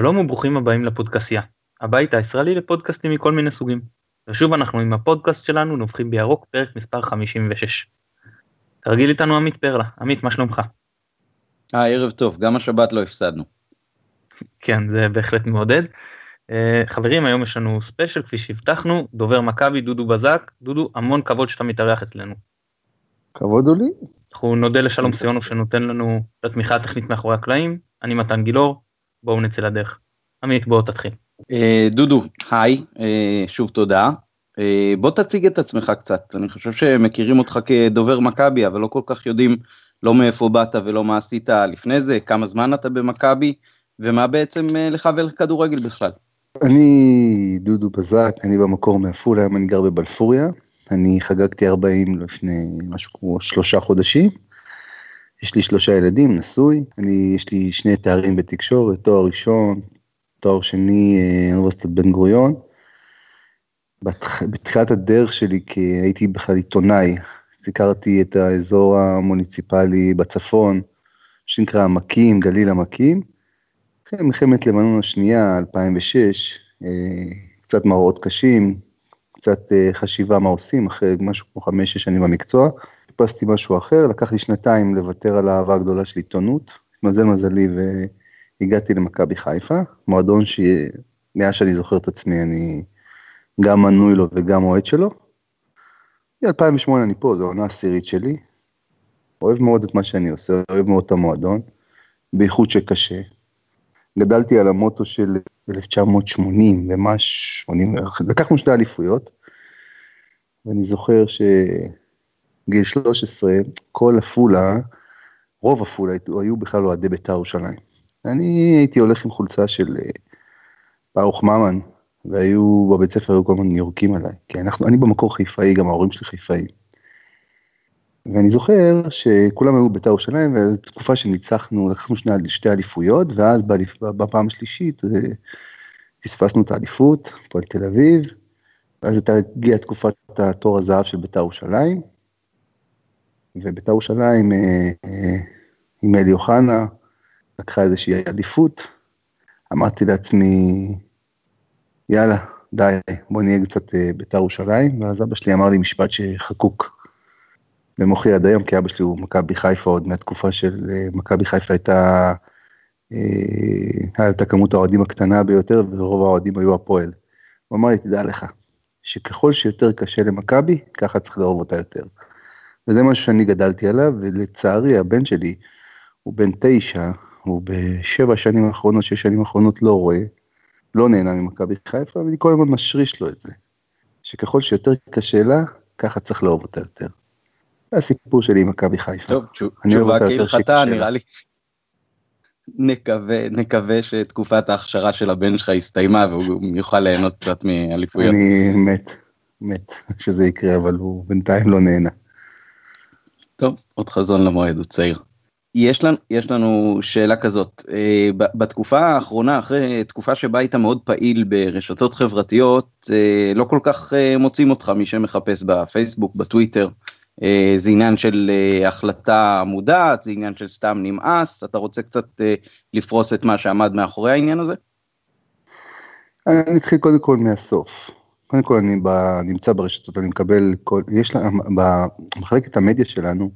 שלום וברוכים הבאים לפודקסיה, הבית הישראלי לפודקאסטים מכל מיני סוגים. ושוב אנחנו עם הפודקאסט שלנו נובחים בירוק פרק מספר 56. כרגיל איתנו עמית פרלה, עמית מה שלומך? אה ערב טוב, גם השבת לא הפסדנו. כן זה בהחלט מעודד. אה, חברים היום יש לנו ספיישל כפי שהבטחנו, דובר מכבי דודו בזק, דודו המון כבוד שאתה מתארח אצלנו. כבוד הוא לי. אנחנו נודה לשלום סיונו שנותן לנו את התמיכה הטכנית מאחורי הקלעים, אני מתן גילאור, בואו נצא לדרך. עמית בוא תתחיל. אה, דודו, היי, אה, שוב תודה. אה, בוא תציג את עצמך קצת, אני חושב שמכירים אותך כדובר מכבי, אבל לא כל כך יודעים לא מאיפה באת ולא מה עשית לפני זה, כמה זמן אתה במכבי, ומה בעצם לך ולכדורגל בכלל. אני דודו בזק, אני במקור מעפולה, היום אני גר בבלפוריה. אני חגגתי 40 לפני משהו כמו שלושה חודשים. יש לי שלושה ילדים, נשוי, אני, יש לי שני תארים בתקשורת, תואר ראשון, תואר שני אה, אוניברסיטת בן גוריון. בתחילת הדרך שלי, כי הייתי בכלל עיתונאי, סיקרתי את האזור המוניציפלי בצפון, שנקרא עמקים, גליל עמקים. אחרי מלחמת לבנון השנייה, 2006, אה, קצת מראות קשים, קצת אה, חשיבה מה עושים, אחרי משהו כמו חמש-שש שנים במקצוע. חיפשתי משהו אחר, לקח לי שנתיים לוותר על האהבה הגדולה של עיתונות, מזל מזלי והגעתי למכבי חיפה, מועדון שמאז שאני זוכר את עצמי אני גם מנוי לו וגם אוהד שלו. מ-2008 אני פה, זו העונה העשירית שלי. אוהב מאוד את מה שאני עושה, אוהב מאוד את המועדון, בייחוד שקשה. גדלתי על המוטו של 1980 ומה 80, לקחנו שתי אליפויות, ואני זוכר ש... גיל 13, כל עפולה, רוב עפולה היו בכלל אוהדי בית"ר ירושלים. אני הייתי הולך עם חולצה של אה, ברוך ממן, והיו בבית ספר היו כל הזמן יורקים עליי, כי אנחנו, אני במקור חיפאי, גם ההורים שלי חיפאים. ואני זוכר שכולם היו בית"ר ירושלים, וזו תקופה שניצחנו, לקחנו שני, שתי אליפויות, ואז בפעם השלישית אה, פספסנו את האליפות, הפועל תל אביב, ואז הייתה הגיעה תקופת התור הזהב של בית"ר ירושלים, ובית"ר ירושלים אה, אה, עם אלי אוחנה לקחה איזושהי אליפות. אמרתי לעצמי, יאללה, די, בוא נהיה קצת אה, בית"ר ירושלים, ואז אבא שלי אמר לי משפט שחקוק במוחי עד היום, כי אבא שלי הוא מכבי חיפה עוד מהתקופה של מכבי חיפה הייתה, הייתה כמות האוהדים הקטנה ביותר, ורוב האוהדים היו הפועל. הוא אמר לי, תדע לך, שככל שיותר קשה למכבי, ככה צריך לאהוב אותה יותר. וזה משהו שאני גדלתי עליו, ולצערי הבן שלי הוא בן תשע, הוא בשבע שנים האחרונות, שש שנים האחרונות לא רואה, לא נהנה ממכבי חיפה, ואני כל הזמן משריש לו את זה. שככל שיותר קשה לה, ככה צריך לאהוב אותה יותר. זה הסיפור שלי עם מכבי חיפה. טוב, תשובה כהלכתה נראה לי. נקווה, נקווה שתקופת ההכשרה של הבן שלך הסתיימה והוא יוכל ליהנות קצת מאליפויות. אני מת, מת שזה יקרה, אבל הוא בינתיים לא נהנה. טוב, עוד חזון למועד, הוא צעיר. יש לנו, יש לנו שאלה כזאת, אה, בתקופה האחרונה, אחרי תקופה שבה היית מאוד פעיל ברשתות חברתיות, אה, לא כל כך אה, מוצאים אותך, מי שמחפש בפייסבוק, בטוויטר. זה עניין של החלטה מודעת, זה עניין של סתם נמאס, אתה רוצה קצת לפרוס את מה שעמד מאחורי העניין הזה? אני אתחיל קודם כל מהסוף. קודם כל אני ב, נמצא ברשתות, אני מקבל, כל, יש לה, במחלקת המדיה שלנו,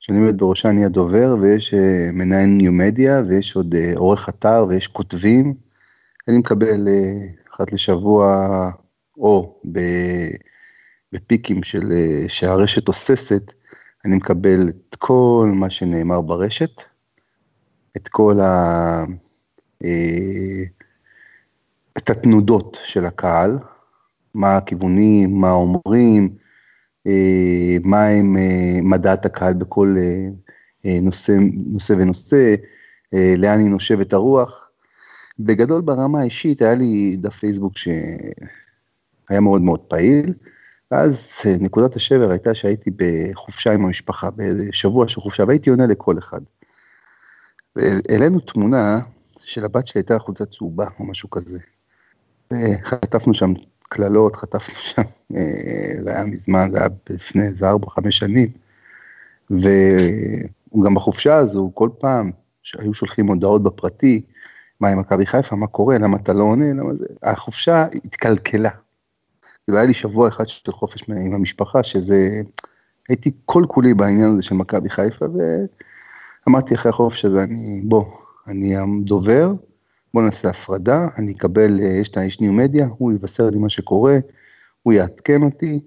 שאני עומד בראשה אני הדובר, ויש uh, מנהל ניו מדיה, ויש עוד uh, עורך אתר, ויש כותבים. אני מקבל uh, אחת לשבוע, או ב, בפיקים של, uh, שהרשת אוססת, אני מקבל את כל מה שנאמר ברשת, את כל ה... את התנודות של הקהל, מה הכיוונים, מה אומרים, אה, מה הם אה, מדעת הקהל בכל אה, נושא, נושא ונושא, לאן היא נושבת הרוח. בגדול ברמה האישית היה לי דף פייסבוק שהיה מאוד מאוד פעיל, ואז נקודת השבר הייתה שהייתי בחופשה עם המשפחה, באיזה שבוע של חופשה, והייתי עונה לכל אחד. והעלינו תמונה של הבת שלי הייתה חולצה צהובה או משהו כזה. וחטפנו שם קללות, חטפנו שם, אה, זה היה מזמן, זה היה לפני איזה ארבע, חמש שנים. והוא גם בחופשה הזו, כל פעם שהיו שולחים הודעות בפרטי, מה עם מכבי חיפה, מה קורה, למה אתה לא עונה, למה זה, החופשה התקלקלה. כאילו היה לי שבוע אחד של חופש עם המשפחה, שזה, הייתי כל כולי בעניין הזה של מכבי חיפה, ואמרתי אחרי החופש הזה, אני, בוא, אני הדובר, בוא נעשה הפרדה, אני אקבל, אה, יש את האיש ניו מדיה, הוא יבשר לי מה שקורה, הוא יעדכן אותי,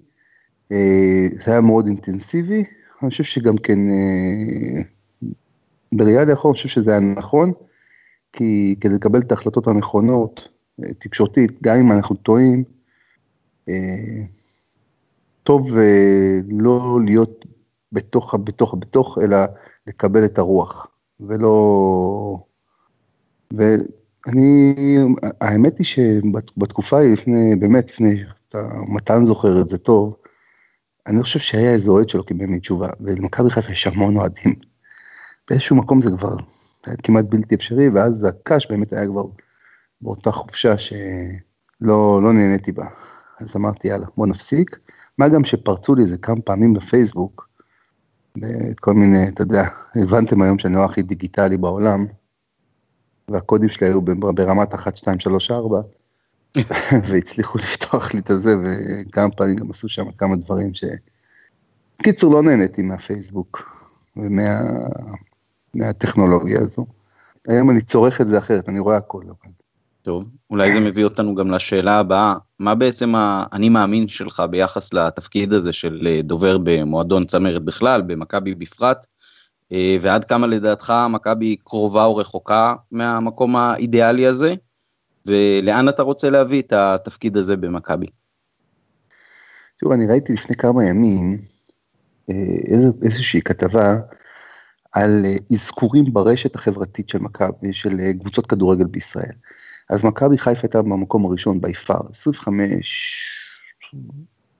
אה, זה היה מאוד אינטנסיבי, אני חושב שגם כן, אה, בראייה לאחור, אני חושב שזה היה נכון, כי כדי לקבל את ההחלטות הנכונות, תקשורתית, גם אם אנחנו טועים, טוב לא להיות בתוך, בתוך, בתוך, אלא לקבל את הרוח, ולא... ואני, האמת היא שבתקופה היא לפני, באמת לפני, מתן זוכר את זה טוב, אני חושב שהיה איזה אוהד שלו קיבל ממני תשובה, ולמכבי חיפה יש המון אוהדים. באיזשהו מקום זה כבר היה כמעט בלתי אפשרי, ואז הקש באמת היה כבר באותה חופשה שלא לא נהניתי בה. אז אמרתי יאללה בוא נפסיק, מה גם שפרצו לי איזה כמה פעמים בפייסבוק, בכל מיני, אתה יודע, הבנתם היום שאני לא הכי דיגיטלי בעולם, והקודים שלי היו ברמת 1, 2, 3, 4, והצליחו לפתוח לי את הזה, וכמה פעמים גם עשו שם כמה דברים ש... בקיצור, לא נהניתי מהפייסבוק ומהטכנולוגיה הזו. היום אני צורך את זה אחרת, אני רואה הכל. אבל... טוב, אולי זה מביא אותנו גם לשאלה הבאה, מה בעצם האני מאמין שלך ביחס לתפקיד הזה של אה, דובר במועדון צמרת בכלל, במכבי בפרט, ועד כמה לדעתך מכבי קרובה או רחוקה מהמקום האידיאלי הזה, ולאן אתה רוצה להביא את התפקיד הזה במכבי? תראו, אני ראיתי לפני כמה ימים אה, איזו, איזושהי כתבה על אזכורים ברשת החברתית של מכבי, של קבוצות כדורגל בישראל. אז מכבי חיפה הייתה במקום הראשון בי פאר, 25,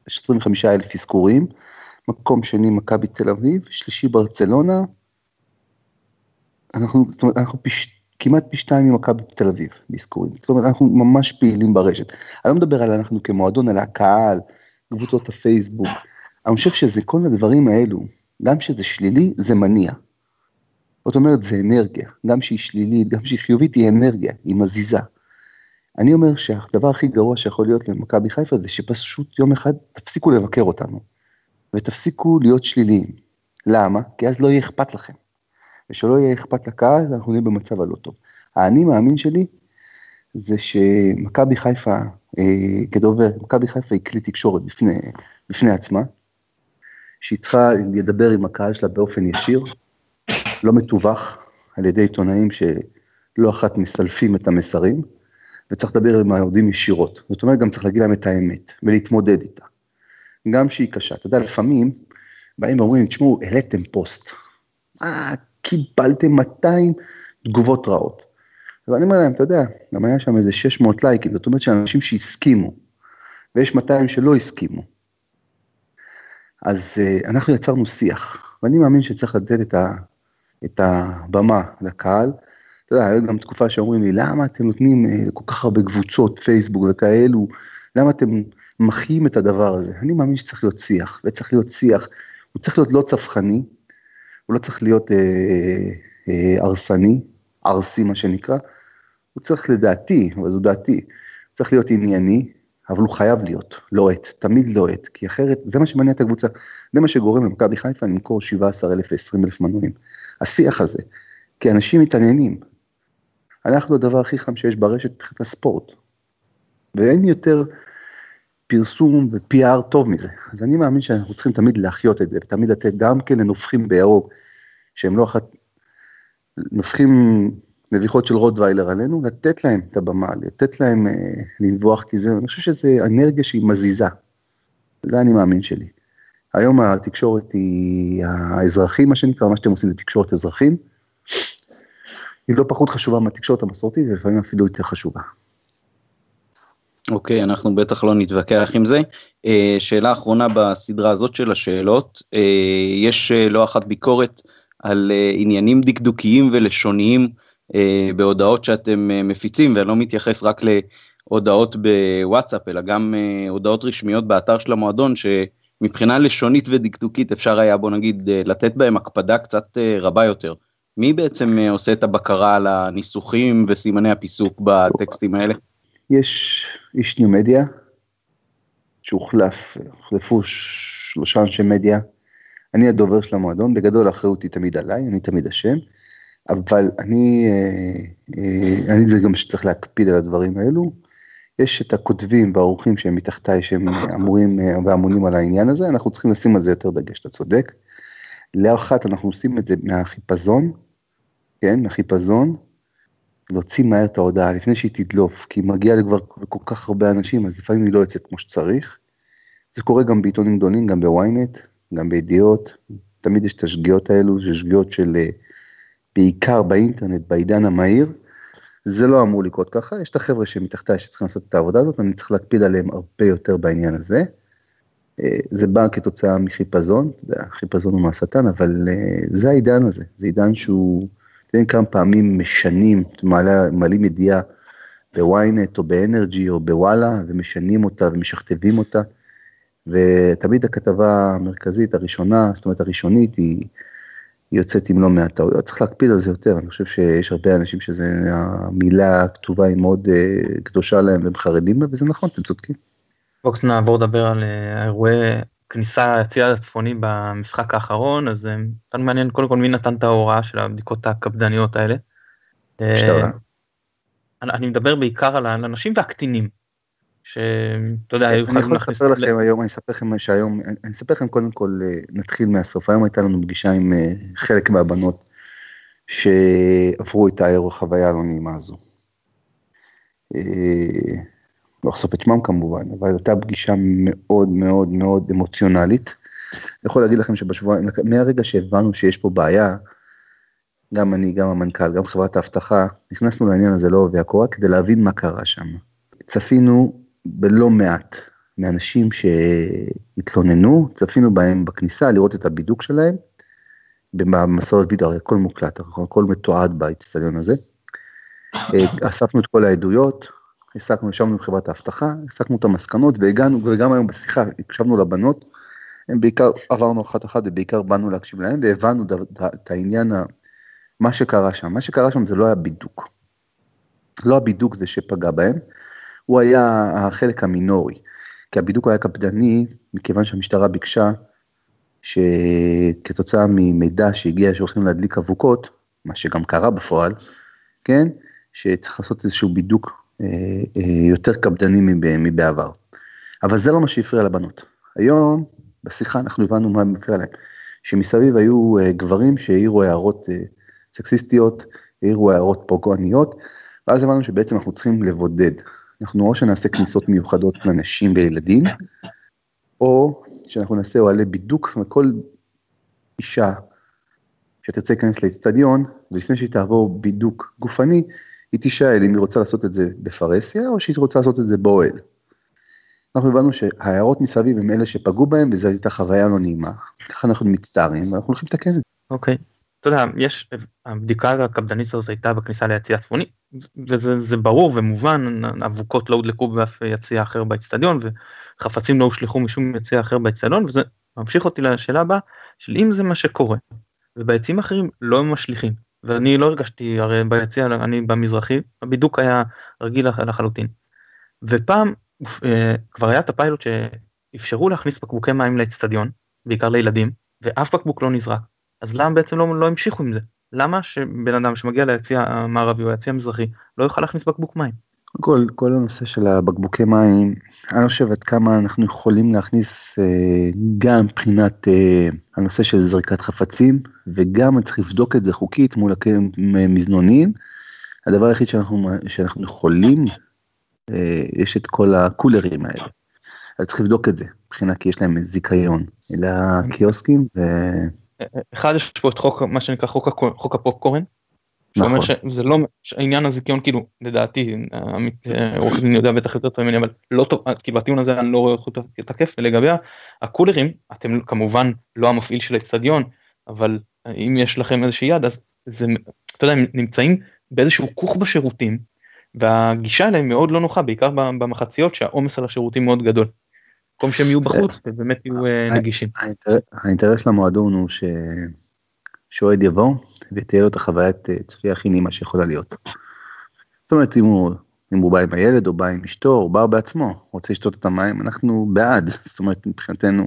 25 אלף אזכורים, מקום שני מכבי תל אביב, שלישי ברצלונה, אנחנו, זאת אומרת, אנחנו פש, כמעט פי שתיים ממכבי תל אביב באזכורים, זאת אומרת, אנחנו ממש פעילים ברשת. אני לא מדבר על אנחנו כמועדון, על הקהל, קבוצות הפייסבוק, אני חושב שזה כל הדברים האלו, גם שזה שלילי, זה מניע. זאת אומרת, זה אנרגיה, גם שהיא שלילית, גם שהיא חיובית, היא אנרגיה, היא מזיזה. אני אומר שהדבר הכי גרוע שיכול להיות למכבי חיפה זה שפשוט יום אחד תפסיקו לבקר אותנו, ותפסיקו להיות שליליים. למה? כי אז לא יהיה אכפת לכם. ושלא יהיה אכפת לקהל, אנחנו נהיה במצב הלא טוב. האני מאמין שלי זה שמכבי חיפה, אה, כדובר, מכבי חיפה היא כלי תקשורת בפני, בפני עצמה, שהיא צריכה לדבר עם הקהל שלה באופן ישיר, לא מתווך על ידי עיתונאים שלא אחת מסלפים את המסרים, וצריך לדבר עם היהודים ישירות. זאת אומרת, גם צריך להגיד להם את האמת, ולהתמודד איתה. גם שהיא קשה. אתה יודע, לפעמים באים ואומרים, תשמעו, העליתם פוסט. אה, קיבלתם 200 תגובות רעות. אז אני אומר להם, אתה יודע, גם היה שם איזה 600 לייקים, זאת אומרת שאנשים שהסכימו, ויש 200 שלא הסכימו. אז uh, אנחנו יצרנו שיח, ואני מאמין שצריך לתת את, ה, את הבמה לקהל, אתה יודע, הייתה גם תקופה שאומרים לי, למה אתם נותנים אה, כל כך הרבה קבוצות, פייסבוק וכאלו, למה אתם מחיים את הדבר הזה? אני מאמין שצריך להיות שיח, וצריך להיות שיח, הוא צריך להיות לא צווחני, הוא לא צריך להיות אה, אה, הרסני, ארסי מה שנקרא, הוא צריך לדעתי, אבל זו דעתי, צריך להיות ענייני, אבל הוא חייב להיות לוהט, לא תמיד לוהט, לא כי אחרת זה מה שמניע את הקבוצה, זה מה שגורם למכבי חיפה למכור 17,000 ו-20,000 מנויים. השיח הזה, כי אנשים מתעניינים, אנחנו הדבר הכי חם שיש ברשת מבחינת הספורט. ואין יותר פרסום ו-PR טוב מזה. אז אני מאמין שאנחנו צריכים תמיד להחיות את זה, ותמיד לתת גם כן לנובחים בירוק, שהם לא אחת, נובחים נביחות של רוטוויילר עלינו, לתת להם את הבמה, לתת להם אה, לנבוח, כי זה, אני חושב שזה אנרגיה שהיא מזיזה. זה אני מאמין שלי. היום התקשורת היא האזרחים, מה שנקרא, מה שאתם עושים זה תקשורת אזרחים. היא לא פחות חשובה מהתקשורת המסורתית, ולפעמים אפילו יותר חשובה. אוקיי, okay, אנחנו בטח לא נתווכח עם זה. Uh, שאלה אחרונה בסדרה הזאת של השאלות, uh, יש uh, לא אחת ביקורת על uh, עניינים דקדוקיים ולשוניים uh, בהודעות שאתם uh, מפיצים, ואני לא מתייחס רק להודעות בוואטסאפ, אלא גם uh, הודעות רשמיות באתר של המועדון, שמבחינה לשונית ודקדוקית אפשר היה, בוא נגיד, uh, לתת בהם הקפדה קצת uh, רבה יותר. מי בעצם אה, עושה את הבקרה על הניסוחים וסימני הפיסוק בטקסטים האלה? יש איש ניו מדיה, שהוחלף, הוחלפו שלושה אנשי מדיה. אני הדובר של המועדון, בגדול האחריות היא תמיד עליי, אני תמיד אשם, אבל אני, אה, אה, אני זה גם שצריך להקפיד על הדברים האלו. יש את הכותבים והעורכים שהם מתחתיי, שהם אמורים ואמונים על העניין הזה, אנחנו צריכים לשים על זה יותר דגש, אתה צודק. לאחת אנחנו עושים את זה מהחיפזון, כן, מהחיפזון, להוציא מהר את ההודעה לפני שהיא תדלוף, כי היא מגיעה לכבר כל כך הרבה אנשים, אז לפעמים היא לא יוצאת כמו שצריך. זה קורה גם בעיתונים גדולים, גם בוויינט, גם בידיעות, תמיד יש את השגיאות האלו, זה שגיאות של, אה, בעיקר באינטרנט, בעידן המהיר. זה לא אמור לקרות ככה, יש את החבר'ה שמתחתיי שצריכים לעשות את העבודה הזאת, אני צריך להקפיד עליהם הרבה יותר בעניין הזה. אה, זה בא כתוצאה מחיפזון, חיפזון הוא מהשטן, אבל אה, זה העידן הזה, זה עידן שהוא, יודעים כמה פעמים משנים, מעלים ידיעה בוויינט או באנרג'י או בוואלה, ומשנים אותה ומשכתבים אותה, ותמיד הכתבה המרכזית הראשונה, זאת אומרת הראשונית, היא, היא יוצאת עם לא מעט טעויות, צריך להקפיד על זה יותר, אני חושב שיש הרבה אנשים שזה, המילה הכתובה היא מאוד uh, קדושה להם והם חרדים וזה נכון, אתם צודקים. בואו נעבור לדבר על אה, אירועי כניסה היציאה הצפוני במשחק האחרון, אז כאן מעניין קודם כל מי נתן את ההוראה של הבדיקות הקפדניות האלה. משטרה. אני מדבר בעיקר על האנשים והקטינים. שאתה יודע, היו חייבים להכניס... אני יכול לספר לכם היום, אני אספר לכם שהיום, אני אספר לכם קודם כל, אה, נתחיל מהסוף, היום הייתה לנו פגישה עם אה, חלק מהבנות שעברו את החוויה הלא נעימה הזו. לא אחשוף את שמם כמובן, אבל הייתה פגישה מאוד מאוד מאוד אמוציונלית. אני יכול להגיד לכם שבשבועיים, מהרגע שהבנו שיש פה בעיה, גם אני, גם המנכ"ל, גם חברת האבטחה, נכנסנו לעניין הזה לעובי הקורה כדי להבין מה קרה שם. צפינו בלא מעט מאנשים שהתלוננו, צפינו בהם בכניסה לראות את הבידוק שלהם, במסורת וידאו, הכל מוקלט, הכל מתועד באצטדיון הזה. אה, אספנו את כל העדויות, הסקנו, ישבנו עם חברת האבטחה, הסקנו את המסקנות והגענו, וגם היום בשיחה הקשבנו לבנות, הם בעיקר עברנו אחת אחת ובעיקר באנו להקשיב להם והבנו את העניין, מה שקרה שם, מה שקרה שם זה לא היה בידוק. לא הבידוק זה שפגע בהם, הוא היה החלק המינורי, כי הבידוק היה קפדני, מכיוון שהמשטרה ביקשה שכתוצאה ממידע שהגיע שהולכים להדליק אבוקות, מה שגם קרה בפועל, כן, שצריך לעשות איזשהו בידוק יותר קפדני מבעבר. אבל זה לא מה שהפריע לבנות. היום, בשיחה אנחנו הבנו מה מפריע להם. שמסביב היו אה, גברים שהעירו הערות סקסיסטיות, העירו הערות פוגעניות, ואז הבנו שבעצם אנחנו צריכים לבודד. אנחנו או שנעשה כניסות מיוחדות לנשים וילדים, או שאנחנו נעשה אוהלי בידוק, וכל אישה שתרצה להיכנס לאצטדיון, ולפני שהיא תעבור בידוק גופני, היא תישאל אם היא רוצה לעשות את זה בפרהסיה, או שהיא רוצה לעשות את זה באוהל. אנחנו הבנו שההערות מסביב הם אלה שפגעו בהם, וזו הייתה חוויה לא נעימה. ככה אנחנו מצטערים, ואנחנו הולכים לתקן את זה. אוקיי. אתה יודע, יש, הבדיקה הקפדנית הזאת הייתה בכניסה ליציע הצפוני, וזה ברור ומובן, אבוקות לא הודלקו באף יציע אחר באצטדיון, וחפצים לא הושלכו משום יציע אחר באצטדיון, וזה ממשיך אותי לשאלה הבאה, של אם זה מה שקורה, וביציעים אחרים לא משליכים, ואני לא הרגשתי, הרי ביציע, אני במזרחי, הבידוק היה רגיל לחלוטין. ופעם אה, כבר היה את הפיילוט שאפשרו להכניס בקבוקי מים לאצטדיון, בעיקר לילדים, ואף בקבוק לא נזרק. אז למה בעצם לא, לא המשיכו עם זה? למה שבן אדם שמגיע ליציע המערבי או ליציע המזרחי לא יוכל להכניס בקבוק מים? כל, כל הנושא של הבקבוקי מים, אני חושב עד כמה אנחנו יכולים להכניס אה, גם מבחינת אה, הנושא של זריקת חפצים, וגם צריך לבדוק את זה חוקית מול המזנונים. הדבר היחיד שאנחנו, שאנחנו יכולים, אה, יש את כל הקולרים האלה. אז צריך לבדוק את זה, מבחינה כי יש להם זיכיון לקיוסקים. ו... אחד יש פה את חוק מה שנקרא חוק, חוק הפופקורן. נכון. שזה לא העניין הזיכיון כאילו לדעתי עורך דין יודע בטח יותר טוב ממני אבל לא טוב כאילו הטיעון הזה אני לא רואה אותו תקף ולגבי הקולרים אתם כמובן לא המפעיל של האצטדיון אבל אם יש לכם איזושהי יד אז זה אתה יודע הם נמצאים באיזשהו כוך בשירותים והגישה אליהם מאוד לא נוחה בעיקר במחציות שהעומס על השירותים מאוד גדול. במקום שהם יהיו בחוץ ובאמת יהיו אה, נגישים. האינטרס של המועדון הוא ש... שאוהד יבוא ותהיה לו את החוויית אה, צפייה הכי נעימה שיכולה להיות. זאת אומרת, אם הוא, אם הוא בא עם הילד או בא עם אשתו או בא בעצמו, רוצה לשתות את המים, אנחנו בעד. זאת אומרת, מבחינתנו,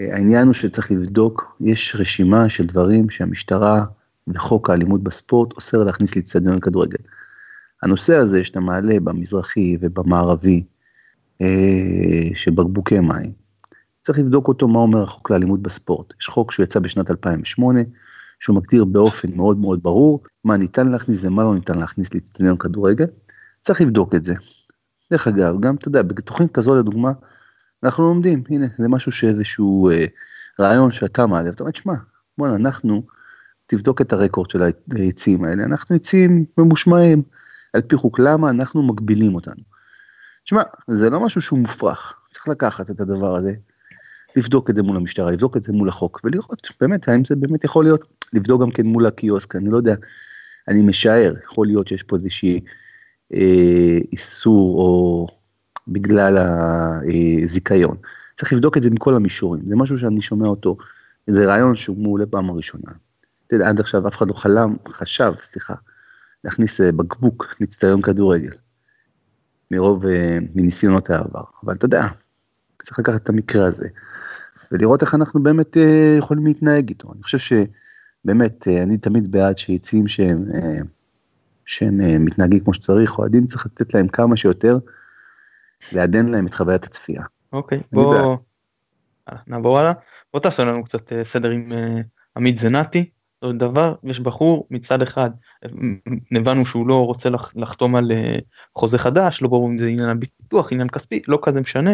אה, העניין הוא שצריך לבדוק, יש רשימה של דברים שהמשטרה וחוק האלימות בספורט אוסר להכניס לאצטדיון כדורגל. הנושא הזה שאתה מעלה במזרחי ובמערבי, אה, של בקבוקי מים, צריך לבדוק אותו מה אומר החוק לאלימות בספורט. יש חוק שהוא יצא בשנת 2008, שהוא מגדיר באופן מאוד מאוד ברור מה ניתן להכניס ומה לא ניתן להכניס לאצטדיון כדורגל. צריך לבדוק את זה. דרך אגב, גם, אתה יודע, בתוכנית כזו לדוגמה, אנחנו לומדים, הנה, זה משהו שאיזשהו אה, רעיון שאתה מעלה, ואתה אומר, שמע, בוא'נה, אנחנו, תבדוק את הרקורד של היציאים האלה, אנחנו יציאים ממושמעים, על פי חוק, למה אנחנו מגבילים אותנו? שמע, זה לא משהו שהוא מופרך, צריך לקחת את הדבר הזה, לבדוק את זה מול המשטרה, לבדוק את זה מול החוק, ולראות באמת האם זה באמת יכול להיות, לבדוק גם כן מול הקיוסק, אני לא יודע, אני משער, יכול להיות שיש פה איזושהי אה, איסור או בגלל הזיכיון. צריך לבדוק את זה מכל המישורים, זה משהו שאני שומע אותו, זה רעיון שהוא מעולה פעם הראשונה. אתה יודע, עד עכשיו אף אחד לא חלם, חשב, סליחה, להכניס אה, בקבוק לאצטדיון כדורגל, מרוב, אה, מניסיונות העבר. אבל אתה יודע, צריך לקחת את המקרה הזה, ולראות איך אנחנו באמת אה, יכולים להתנהג איתו. אני חושב שבאמת, אני תמיד בעד שיציאים שהם, שהם מתנהגים כמו שצריך, אוהדים צריך לתת להם כמה שיותר, לעדן להם את חוויית הצפייה. אוקיי, בוא נעבור הלאה. בוא תעשה לנו קצת סדר עם עמית זנתי. דבר, יש בחור מצד אחד, הבנו שהוא לא רוצה לחתום על אה, חוזה חדש, לא ברור אם זה עניין הביטוח, עניין כספי, לא כזה משנה,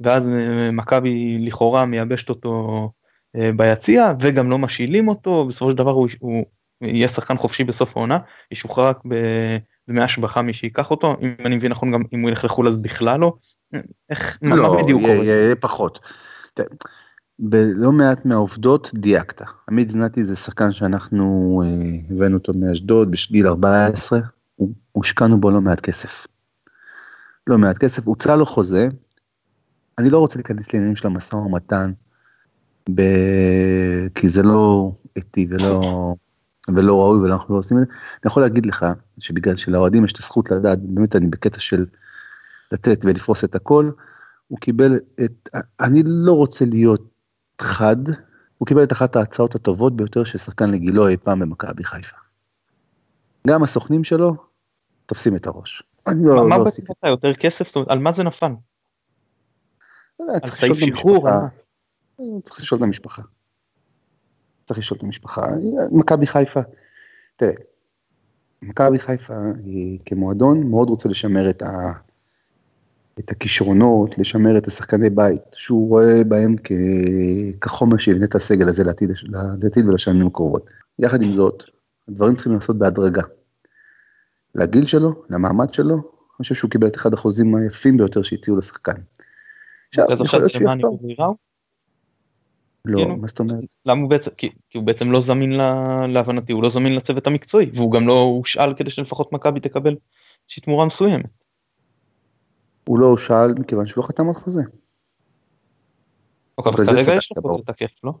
ואז אה, מכבי לכאורה מייבשת אותו אה, ביציע וגם לא משאילים אותו, בסופו של דבר הוא, הוא יהיה שחקן חופשי בסוף העונה, ישוחרר רק בדמי השבחה מי שיקח אותו, אם אני מבין נכון גם אם הוא ילך לחו"ל אז בכלל לא, איך, לא, מה בדיוק קורה? יהיה פחות. בלא מעט מהעובדות דייקת. עמית זנתי זה שחקן שאנחנו אה, הבאנו אותו מאשדוד בשגיל 14, הושקענו בו לא מעט כסף. לא מעט כסף, הוצא לו חוזה, אני לא רוצה להיכנס לעניינים של המשא ומתן, ב... כי זה לא אתי ולא, ולא ראוי ואנחנו לא עושים את זה. אני יכול להגיד לך שבגלל שלאוהדים יש את הזכות לדעת, באמת אני בקטע של לתת ולפרוס את הכל, הוא קיבל את, אני לא רוצה להיות חד, הוא קיבל את אחת ההצעות הטובות ביותר של שחקן לגילו אי פעם במכבי חיפה. גם הסוכנים שלו תופסים את הראש. אני לא, מה לא אתה יותר כסף? זאת אומרת, על מה זה נפל? על סעיף שחרור? צריך לשאול את המשפחה. צריך לשאול את המשפחה. מכבי חיפה, תראה, מכבי חיפה היא כמועדון מאוד רוצה לשמר את ה... את הכישרונות, לשמר את השחקני בית, שהוא רואה בהם כ... כחומר שיבנה את הסגל הזה לעתיד, לעתיד ולשנים הקרובות. יחד עם זאת, הדברים צריכים לעשות בהדרגה. לגיל שלו, למעמד שלו, אני חושב שהוא קיבל את אחד החוזים היפים ביותר שהציעו לשחקן. עכשיו, יכול להיות שהוא יחתום. לא, כאילו, מה זאת אומרת? למה הוא בעצם, כי, כי הוא בעצם לא זמין לה, להבנתי, הוא לא זמין לצוות המקצועי, והוא גם לא הושאל כדי שלפחות מכבי תקבל איזושהי תמורה מסוימת. הוא לא שאל מכיוון שהוא לא חתם על חוזה. אוקיי, אבל כרגע יש לו חוזה תקף, לא?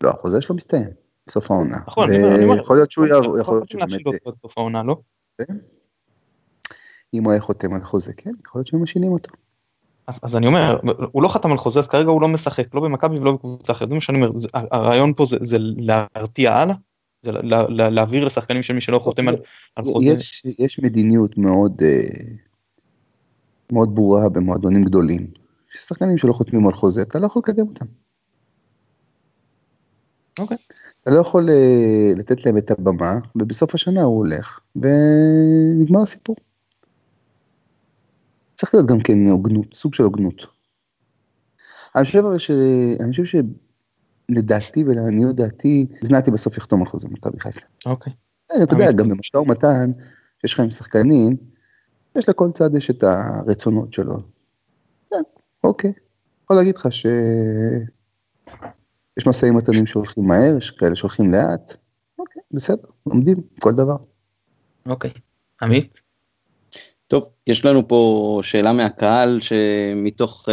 לא, החוזה שלו מסתיים, בסוף העונה. נכון, אני אומר, יכול להיות שהוא יעבור, יכול להיות שהוא באמת... בסוף העונה, לא? כן. אם הוא היה חותם על חוזה, כן, יכול להיות שהם משאילים אותו. אז, אז אני אומר, הוא לא חתם על חוזה, אז כרגע הוא לא משחק, לא במכבי ולא בקבוצה אחרת, זה מה שאני אומר, זה, הרעיון פה זה, זה להרתיע הלאה, זה לה, לה, להעביר לשחקנים של מי שלא חותם על, על חוזה. יש, יש מדיניות מאוד, uh, מאוד ברורה במועדונים גדולים. יש שחקנים שלא חותמים על חוזה, אתה לא יכול לקדם אותם. אוקיי. Okay. אתה לא יכול uh, לתת להם את הבמה, ובסוף השנה הוא הולך, ונגמר הסיפור. צריך להיות גם כן הוגנות, סוג של הוגנות. אני חושב אבל ש... אני חושב שלדעתי ולעניות דעתי, זנתי בסוף יחתום על חוזה מכבי חיפה. אוקיי. אה, אתה יודע, גם במשא ומתן, שיש לך עם שחקנים, יש לכל צד יש את הרצונות שלו. כן, אוקיי. יכול להגיד לך שיש משאים ומתנים שהולכים מהר, יש כאלה שהולכים לאט. אוקיי, בסדר, לומדים כל דבר. אוקיי. עמית? טוב, יש לנו פה שאלה מהקהל שמתוך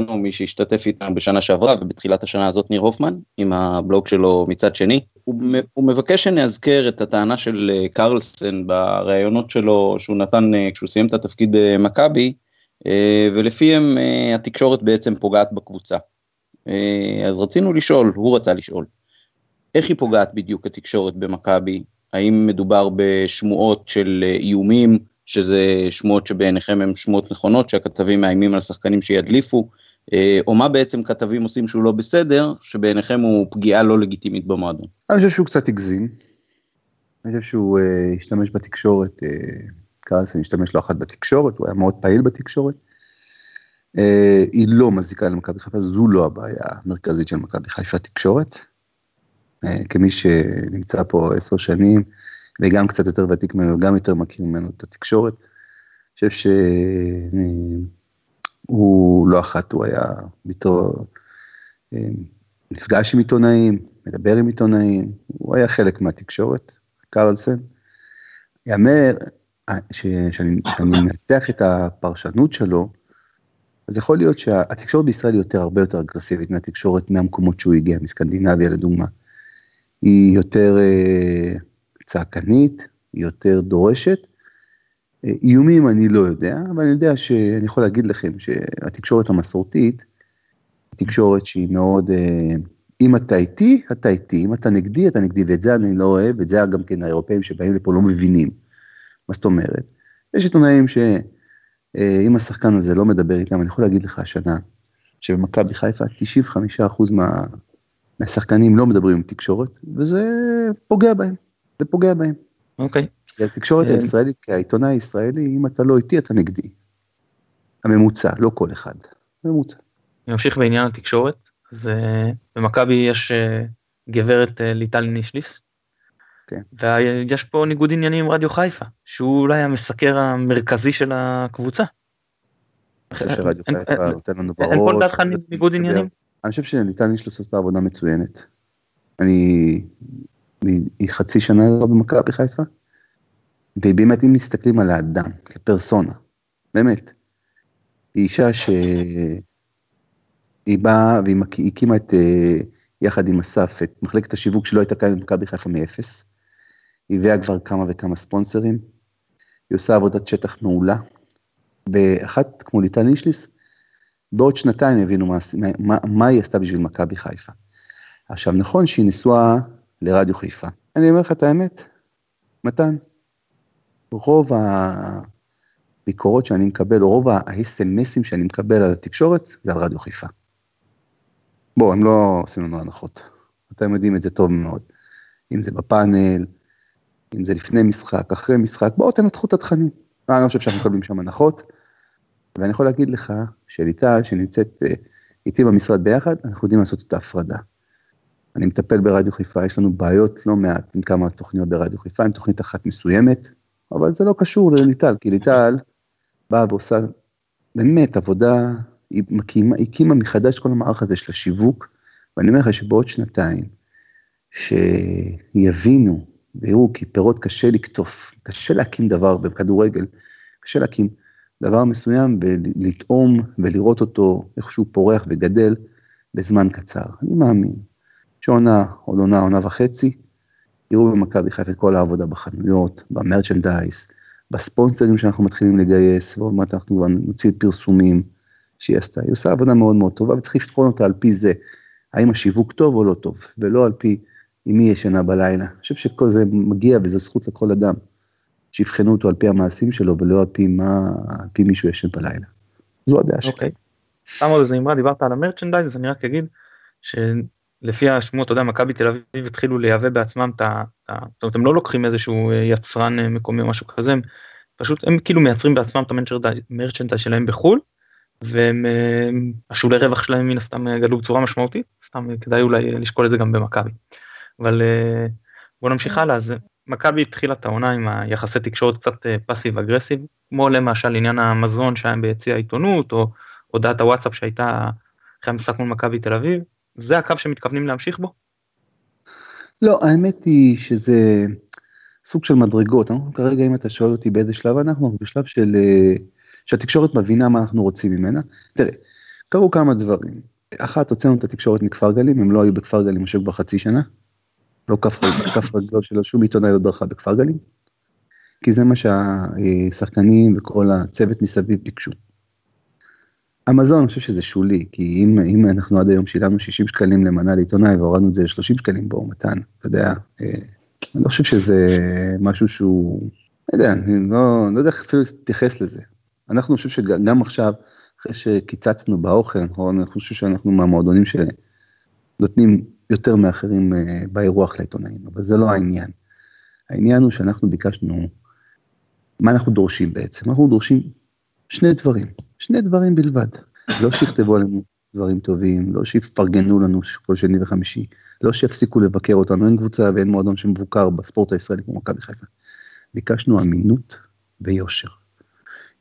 איתנו, מי שהשתתף איתנו בשנה שעברה ובתחילת השנה הזאת ניר הופמן, עם הבלוג שלו מצד שני. הוא, הוא מבקש שנאזכר את הטענה של אה, קרלסן בראיונות שלו שהוא נתן אה, כשהוא סיים את התפקיד במכבי, ולפיהם התקשורת בעצם פוגעת בקבוצה. אז רצינו לשאול, הוא רצה לשאול, איך היא פוגעת בדיוק התקשורת במכבי? האם מדובר בשמועות של איומים, שזה שמועות שבעיניכם הן שמועות נכונות, שהכתבים מאיימים על שחקנים שידליפו, אה, או מה בעצם כתבים עושים שהוא לא בסדר, שבעיניכם הוא פגיעה לא לגיטימית במועדון. אני חושב שהוא קצת הגזים. אני חושב שהוא uh, השתמש בתקשורת, uh, קרסן השתמש לא אחת בתקשורת, הוא היה מאוד פעיל בתקשורת. Uh, היא לא מזיקה למכבי חיפה, זו לא הבעיה המרכזית של מכבי חיפה תקשורת. Uh, כמי שנמצא פה עשר שנים, וגם קצת יותר ותיק ממנו, גם יותר מכיר ממנו את התקשורת. אני חושב שהוא לא אחת, הוא היה איתו, אה, נפגש עם עיתונאים, מדבר עם עיתונאים, הוא היה חלק מהתקשורת, קרלסן. יאמר, אה, שאני מנתח את הפרשנות שלו, אז יכול להיות שהתקשורת בישראל היא יותר, הרבה יותר אגרסיבית מהתקשורת מהמקומות שהוא הגיע, מסקנדינביה לדוגמה. היא יותר אה, צעקנית, יותר דורשת. אה, איומים אני לא יודע, אבל אני יודע שאני יכול להגיד לכם שהתקשורת המסורתית, תקשורת שהיא מאוד, אה, אם אתה איתי, אתה איתי, אם אתה נגדי, אתה נגדי, ואת זה אני לא אוהב, ואת זה גם כן האירופאים שבאים לפה לא מבינים. מה זאת אומרת? יש עיתונאים שאם אה, השחקן הזה לא מדבר איתם, אני יכול להגיד לך השנה, שבמכבי חיפה 95% מה, מהשחקנים לא מדברים עם תקשורת, וזה פוגע בהם. זה פוגע בהם. אוקיי. כי התקשורת אה, הישראלית, כי העיתונאי הישראלי, אם אתה לא איתי אתה נגדי. הממוצע, לא כל אחד, ממוצע. אני ממשיך בעניין התקשורת, אז אה, במכבי יש אה, גברת ליטל נישליס, כן. ויש פה ניגוד עניינים עם רדיו חיפה, שהוא אולי המסקר המרכזי של הקבוצה. אני חושב שרדיו חיפה נותן לנו בראש. אין פה לדעתך ניגוד עניינים? אני חושב שליטל נישליס עשתה עבודה מצוינת. אני היא חצי שנה לא במכבי חיפה, והיא באמת, אם מסתכלים על האדם כפרסונה, באמת, היא אישה שהיא באה והיא הקימה את, אה, יחד עם אסף, את מחלקת השיווק שלא הייתה קיימת במכבי חיפה מאפס. היא הביאה כבר כמה וכמה ספונסרים, היא עושה עבודת שטח מעולה, ואחת כמו ליטל נישליס, בעוד שנתיים יבינו מה, מה, מה היא עשתה בשביל מכבי חיפה. עכשיו, נכון שהיא נשואה לרדיו חיפה. אני אומר לך את האמת, מתן, רוב הביקורות שאני מקבל, רוב ה-SMSים שאני מקבל על התקשורת, זה על רדיו חיפה. בואו, הם לא עושים לנו הנחות. אתם יודעים את זה טוב מאוד. אם זה בפאנל, אם זה לפני משחק, אחרי משחק, בואו תנתחו את התכנים. אני לא חושב שאנחנו מקבלים שם הנחות, ואני יכול להגיד לך שליטל, שנמצאת אה, איתי במשרד ביחד, אנחנו יודעים לעשות את ההפרדה. אני מטפל ברדיו חיפה, יש לנו בעיות לא מעט עם כמה תוכניות ברדיו חיפה, עם תוכנית אחת מסוימת, אבל זה לא קשור לליטל, כי ליטל באה ועושה באמת עבודה, היא מקימה, הקימה מחדש כל המערך הזה של השיווק, ואני אומר לך שבעוד שנתיים, שיבינו ויראו כי פירות קשה לקטוף, קשה להקים דבר בכדורגל, קשה להקים דבר מסוים ולטעום ולראות אותו איך שהוא פורח וגדל בזמן קצר. אני מאמין שעונה, עוד עונה, עונה וחצי, יראו במכבי חיפה את כל העבודה בחנויות, במרצ'נדייז, בספונסרים שאנחנו מתחילים לגייס, ועוד מעט אנחנו כבר נוציא פרסומים שהיא עשתה. היא עושה עבודה מאוד מאוד טובה, וצריך לבחון אותה על פי זה, האם השיווק טוב או לא טוב, ולא על פי עם מי ישנה בלילה. אני חושב שכל זה מגיע וזו זכות לכל אדם, שיבחנו אותו על פי המעשים שלו, ולא על פי מה, על פי מישהו ישן בלילה. זו הדעה שלי. אוקיי. שמה על זה אמרה, דיברת על המרצ'נדייז, אז אני רק אגיד, לפי השמועות, אתה יודע, מכבי תל אביב התחילו לייבא בעצמם את ה... זאת אומרת, הם לא לוקחים איזשהו אה, יצרן אה, מקומי או משהו כזה, הם פשוט, הם כאילו מייצרים בעצמם את המרצ'נטה שלהם בחו"ל, והשולי אה, רווח שלהם מן הסתם גדלו בצורה משמעותית, סתם כדאי אולי לשקול את זה גם במכבי. אבל בוא נמשיך הלאה, אז מכבי התחילה את העונה עם היחסי תקשורת קצת פאסיב אגרסיב, כמו למשל עניין המזון שהיה ביציע העיתונות, או הודעת הוואטסאפ שהייתה אחרי המשחק מול מכבי תל אביב, זה הקו שמתכוונים להמשיך בו? לא, האמת היא שזה סוג של מדרגות. אנחנו כרגע, אם אתה שואל אותי באיזה שלב אנחנו, אנחנו בשלב של... אה, שהתקשורת מבינה מה אנחנו רוצים ממנה. תראה, קרו כמה דברים. אחת, הוצאנו את התקשורת מכפר גלים, הם לא היו בכפר גלים משהו כבר חצי שנה. לא כף רגלו של שום עיתונאי לא דרכה בכפר גלים. כי זה מה שהשחקנים וכל הצוות מסביב ביקשו. המזון, אני חושב שזה שולי, כי אם, אם אנחנו עד היום שילמנו 60 שקלים למנה לעיתונאי והורדנו את זה ל-30 שקלים בואו מתן, אתה יודע, אה, אני לא חושב שזה משהו שהוא, לא יודע, אני לא, לא יודע איך אפילו להתייחס לזה. אנחנו חושב שגם עכשיו, אחרי שקיצצנו באוכל, נכון, אני חושב שאנחנו מהמועדונים שנותנים יותר מאחרים אה, באירוח לעיתונאים, אבל זה לא העניין. העניין הוא שאנחנו ביקשנו, מה אנחנו דורשים בעצם? אנחנו דורשים שני דברים, שני דברים בלבד. לא שיכתבו עלינו דברים טובים, לא שיפרגנו לנו כל שני וחמישי, לא שיפסיקו לבקר אותנו, אין קבוצה ואין מועדון שמבוקר בספורט הישראלי כמו מכבי חיפה. ביקשנו אמינות ויושר.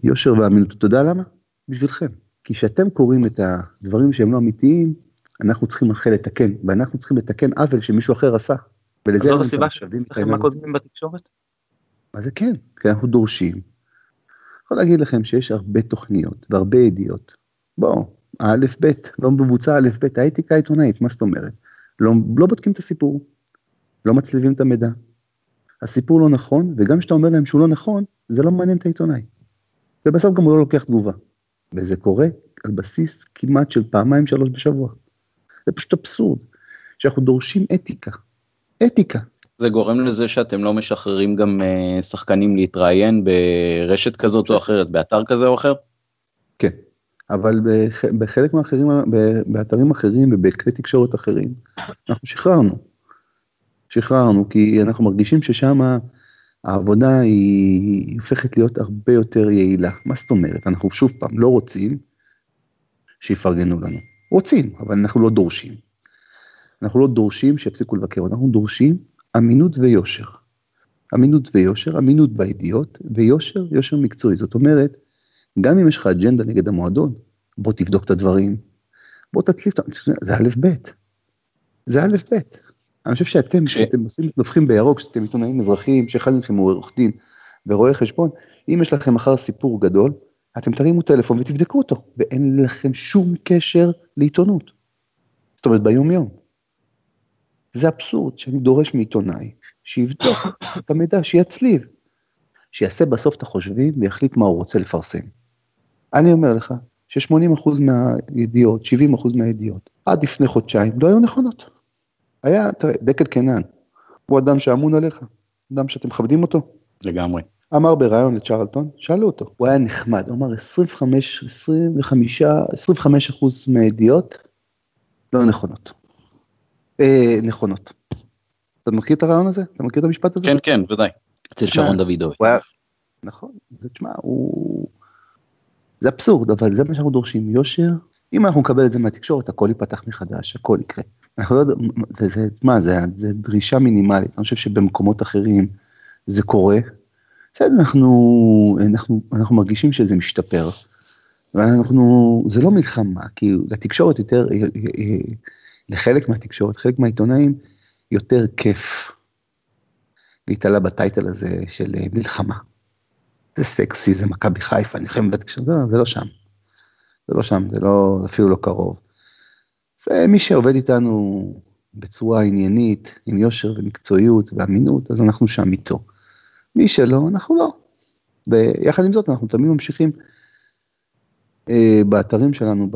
יושר ואמינות, אתה יודע למה? בשבילכם. כי כשאתם קוראים את הדברים שהם לא אמיתיים, אנחנו צריכים אחרי לתקן, ואנחנו צריכים לתקן עוול שמישהו אחר עשה. ולזה זאת הסיבה שאתם כותבים בתקשורת? מה זה כן? כי אנחנו דורשים. יכול להגיד לכם שיש הרבה תוכניות והרבה ידיעות. בואו, האלף בית, לא מבוצע אלף בית, האתיקה העיתונאית, מה זאת אומרת? לא, לא בודקים את הסיפור, לא מצליבים את המידע. הסיפור לא נכון, וגם כשאתה אומר להם שהוא לא נכון, זה לא מעניין את העיתונאי. ובסוף גם הוא לא לוקח תגובה. וזה קורה על בסיס כמעט של פעמיים שלוש בשבוע. זה פשוט אבסורד, שאנחנו דורשים אתיקה. אתיקה. זה גורם לזה שאתם לא משחררים גם uh, שחקנים להתראיין ברשת כזאת או אחרת, באתר כזה או אחר? כן, אבל בח, בחלק מהאחרים, באתרים אחרים ובכלי תקשורת אחרים, אנחנו שחררנו. שחררנו, כי אנחנו מרגישים ששם העבודה היא, היא הופכת להיות הרבה יותר יעילה. מה זאת אומרת? אנחנו שוב פעם לא רוצים שיפרגנו לנו. רוצים, אבל אנחנו לא דורשים. אנחנו לא דורשים שיפסיקו לבקר, אנחנו דורשים אמינות ויושר. אמינות ויושר, אמינות בידיעות, ויושר, יושר מקצועי. זאת אומרת, גם אם יש לך אג'נדה נגד המועדון, בוא תבדוק את הדברים, בוא תצליף, זה א' ב', זה א' ב'. אני חושב שאתם, כשאתם עושים, נופחים בירוק, כשאתם עיתונאים אזרחיים, שאחד מכם הוא עורך דין ורואה חשבון, אם יש לכם מחר סיפור גדול, אתם תרימו טלפון ותבדקו אותו, ואין לכם שום קשר לעיתונות. זאת אומרת, ביום יום. זה אבסורד שאני דורש מעיתונאי שיבדוק את המידע, שיצליב, שיעשה בסוף את החושבים ויחליט מה הוא רוצה לפרסם. אני אומר לך ש-80% מהידיעות, 70% מהידיעות, עד לפני חודשיים לא היו נכונות. היה, תראה, דקל קנן, הוא אדם שאמון עליך, אדם שאתם מכבדים אותו. לגמרי. אמר בריאיון לצ'רלטון, שאלו אותו, הוא היה נחמד, הוא אמר 25, 25, 25 אחוז מהידיעות לא נכונות. אה, נכונות. אתה מכיר את הרעיון הזה? אתה מכיר את המשפט הזה? כן, כן, ודאי. אצל שרון דוידובי. נכון, זה תשמע, הוא... זה אבסורד, אבל זה מה שאנחנו דורשים, יושר. אם אנחנו נקבל את זה מהתקשורת, הכל ייפתח מחדש, הכל יקרה. אנחנו לא יודעים, זה, זה, מה, זה, זה דרישה מינימלית, אני חושב שבמקומות אחרים זה קורה. בסדר, אנחנו, אנחנו, אנחנו מרגישים שזה משתפר. ואנחנו, זה לא מלחמה, כי לתקשורת יותר, אה, אה, לחלק מהתקשורת, חלק מהעיתונאים, יותר כיף להתעלה בטייטל הזה של אה, מלחמה. זה סקסי, זה מכבי חיפה, נלחמת בתקשורת, זה, לא, זה לא שם. זה לא שם, זה לא, אפילו לא קרוב. זה מי שעובד איתנו בצורה עניינית, עם יושר ומקצועיות ואמינות, אז אנחנו שם איתו. מי שלא, אנחנו לא. ויחד עם זאת, אנחנו תמיד ממשיכים באתרים שלנו,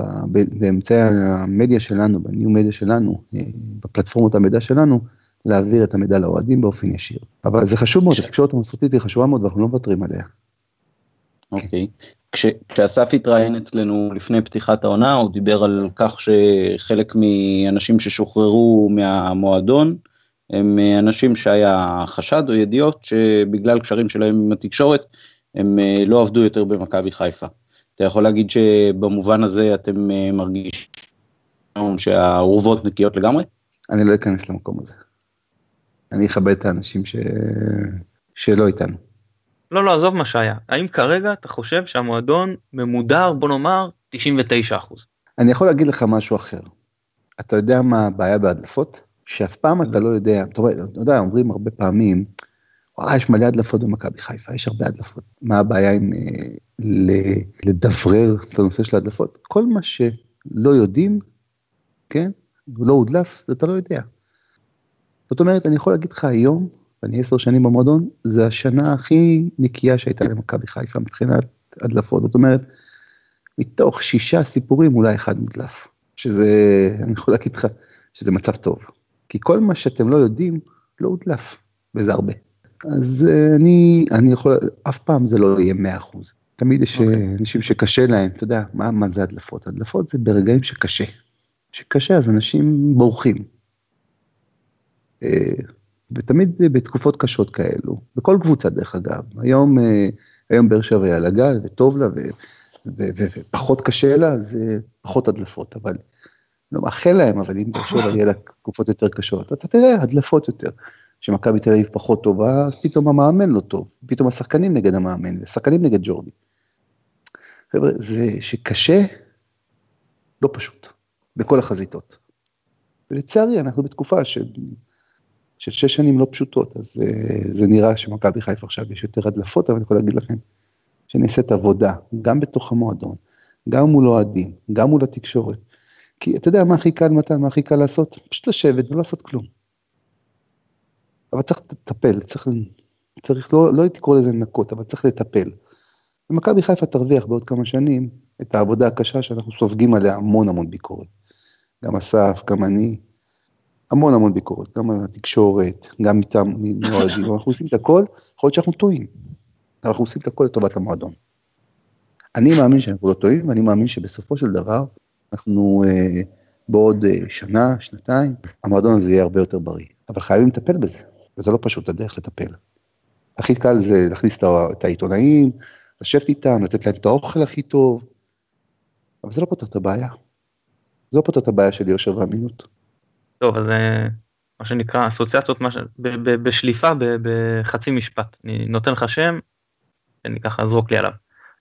באמצעי המדיה שלנו, בניו מדיה שלנו, אה, בפלטפורמות המידע שלנו, להעביר את המידע לאוהדים באופן ישיר. אבל זה חשוב מאוד, התקשורת המסורתית היא חשובה מאוד ואנחנו לא מוותרים עליה. אוקיי. כש, כשאסף התראיין אצלנו לפני פתיחת העונה, הוא דיבר על כך שחלק מאנשים ששוחררו מהמועדון, הם אנשים שהיה חשד או ידיעות שבגלל קשרים שלהם עם התקשורת, הם לא עבדו יותר במכבי חיפה. אתה יכול להגיד שבמובן הזה אתם מרגישים שהאורוות נקיות לגמרי? אני לא אכנס למקום הזה. אני אכבד את האנשים ש... שלא איתנו. לא, לא, עזוב מה שהיה. האם כרגע אתה חושב שהמועדון ממודר, בוא נאמר, 99 אני יכול להגיד לך משהו אחר. אתה יודע מה הבעיה בהדלפות? שאף פעם אתה לא יודע, אתה יודע, אומרים הרבה פעמים, וואי, יש מלא הדלפות במכבי חיפה, יש הרבה הדלפות. מה הבעיה עם אה, לדברר את הנושא של ההדלפות? כל מה לא יודעים, כן, לא הודלף, אתה לא יודע. זאת אומרת, אני יכול להגיד לך היום, ואני עשר שנים במועדון, זה השנה הכי נקייה שהייתה למכבי חיפה מבחינת הדלפות. זאת אומרת, מתוך שישה סיפורים אולי אחד מודלף, שזה, אני יכול להגיד לך, שזה מצב טוב. כי כל מה שאתם לא יודעים, לא הודלף, וזה הרבה. אז uh, אני, אני יכול, אף פעם זה לא יהיה 100%. תמיד יש okay. אוקיי. אנשים שקשה להם, אתה יודע, מה, מה זה הדלפות? הדלפות זה ברגעים שקשה. שקשה אז אנשים בורחים. Uh, ותמיד בתקופות קשות כאלו, בכל קבוצה דרך אגב. היום, היום באר שבע היא על הגל וטוב לה ו, ו, ו, ופחות קשה לה, זה פחות הדלפות, אבל לא מאחל להם, אבל אם באר שבע יהיה לה תקופות יותר קשות, אתה תראה הדלפות יותר. שמכבי תל אביב פחות טובה, אז פתאום המאמן לא טוב, פתאום השחקנים נגד המאמן, ושחקנים נגד ג'ורדי. חבר'ה, זה שקשה, לא פשוט, בכל החזיתות. ולצערי, אנחנו בתקופה ש... של שש שנים לא פשוטות, אז זה, אה, זה נראה שמכבי חיפה עכשיו יש יותר הדלפות, אבל אני יכול להגיד לכם שנעשית עבודה, גם בתוך המועדון, גם מול אוהדים, גם מול התקשורת. כי אתה יודע מה הכי קל מתן, מה הכי קל לעשות? פשוט לשבת ולא לעשות כלום. אבל צריך לטפל, צריך, צריך לא, לא קורא לזה לנקות, אבל צריך לטפל. ומכבי חיפה תרוויח בעוד כמה שנים את העבודה הקשה שאנחנו סופגים עליה המון המון ביקורת. גם אסף, גם אני, המון המון ביקורת, גם התקשורת, גם מטעם מועדים, אנחנו עושים את הכל, יכול להיות שאנחנו טועים, אנחנו עושים את הכל לטובת המועדון. אני מאמין שאנחנו לא טועים, ואני מאמין שבסופו של דבר, אנחנו אה, בעוד אה, שנה, שנתיים, המועדון הזה יהיה הרבה יותר בריא. אבל חייבים לטפל בזה. וזה לא פשוט הדרך לטפל. הכי קל זה להכניס את העיתונאים, לשבת איתם, לתת להם את האוכל הכי טוב, אבל זה לא פותר את הבעיה. זה לא פותר את הבעיה של יושר ואמינות. טוב, אז אה, מה שנקרא אסוציאציות מש... בשליפה בחצי משפט. אני נותן לך שם, אני ככה אזרוק לי עליו.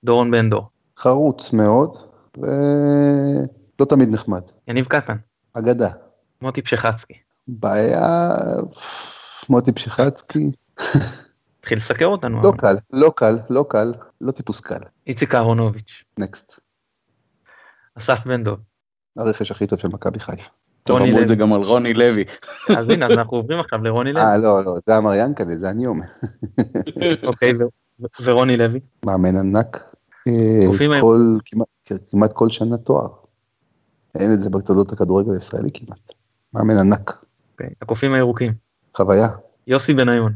דורון בן דור. חרוץ מאוד, ולא תמיד נחמד. יניב קטן. אגדה. מוטי פשחצקי. בעיה... מוטי פשיחצקי. התחיל לסקר אותנו. לא קל, לא קל, לא קל, לא טיפוס קל. איציק אהרונוביץ'. נקסט. אסף בן דב. הרכש הכי טוב של מכבי חיפה. טוב, אמרו את זה גם על רוני לוי. אז הנה, אז אנחנו עוברים עכשיו לרוני לוי. אה, לא, לא, זה אמר ינקלה, זה אני אומר. אוקיי, ורוני לוי? מאמן ענק. אה, כמעט כל שנה תואר. אין את זה בתולדות הכדורגל הישראלי כמעט. מאמן ענק. אוקיי, הקופים הירוקים. חוויה. יוסי בניון.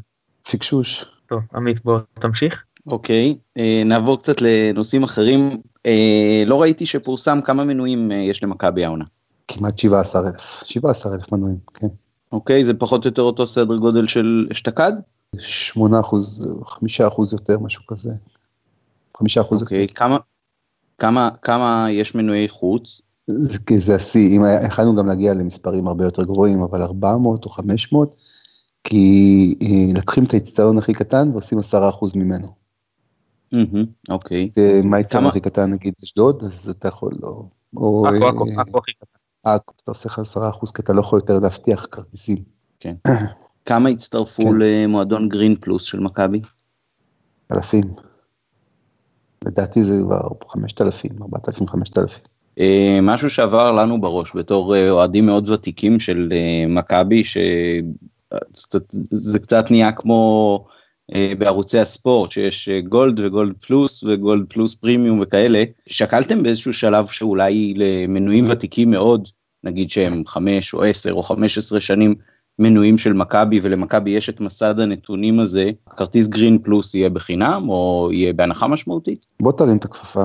פיקשוש. טוב, עמית בוא תמשיך. אוקיי, אה, נעבור קצת לנושאים אחרים. אה, לא ראיתי שפורסם כמה מנויים אה, יש למכבי העונה. כמעט 17,000, 17,000 מנויים, כן. אוקיי, זה פחות או יותר אותו סדר גודל של אשתקד? 8 אחוז, 5 אחוז יותר, משהו כזה. 5 אחוז אוקיי, יותר. כמה, כמה, כמה יש מנויי חוץ? זה, זה השיא, אם יכלנו גם להגיע למספרים הרבה יותר גבוהים, אבל 400 או 500, כי אה, לקחים את האיצטדיון הכי קטן ועושים 10% ממנו. אוקיי. מה האיצטדיון הכי קטן, נגיד אשדוד, אז אתה יכול לא... עכו, עכו, אה, עכו הכי קטן. עכו, אתה עושה לך 10% כי אתה לא יכול יותר להבטיח כרטיסים. כן. כמה הצטרפו כן. למועדון גרין פלוס של מכבי? אלפים. לדעתי זה כבר 5,000, 4,000, 5,000. אה, משהו שעבר לנו בראש בתור אה, אוהדים מאוד ותיקים של אה, מכבי, שזה קצת נהיה כמו בערוצי הספורט, שיש גולד וגולד פלוס וגולד פלוס פרימיום וכאלה. שקלתם באיזשהו שלב שאולי למנויים ותיקים מאוד, נגיד שהם 5 או 10 או 15 שנים מנויים של מכבי ולמכבי יש את מסד הנתונים הזה, כרטיס גרין פלוס יהיה בחינם או יהיה בהנחה משמעותית? בוא תרים את הכפפה,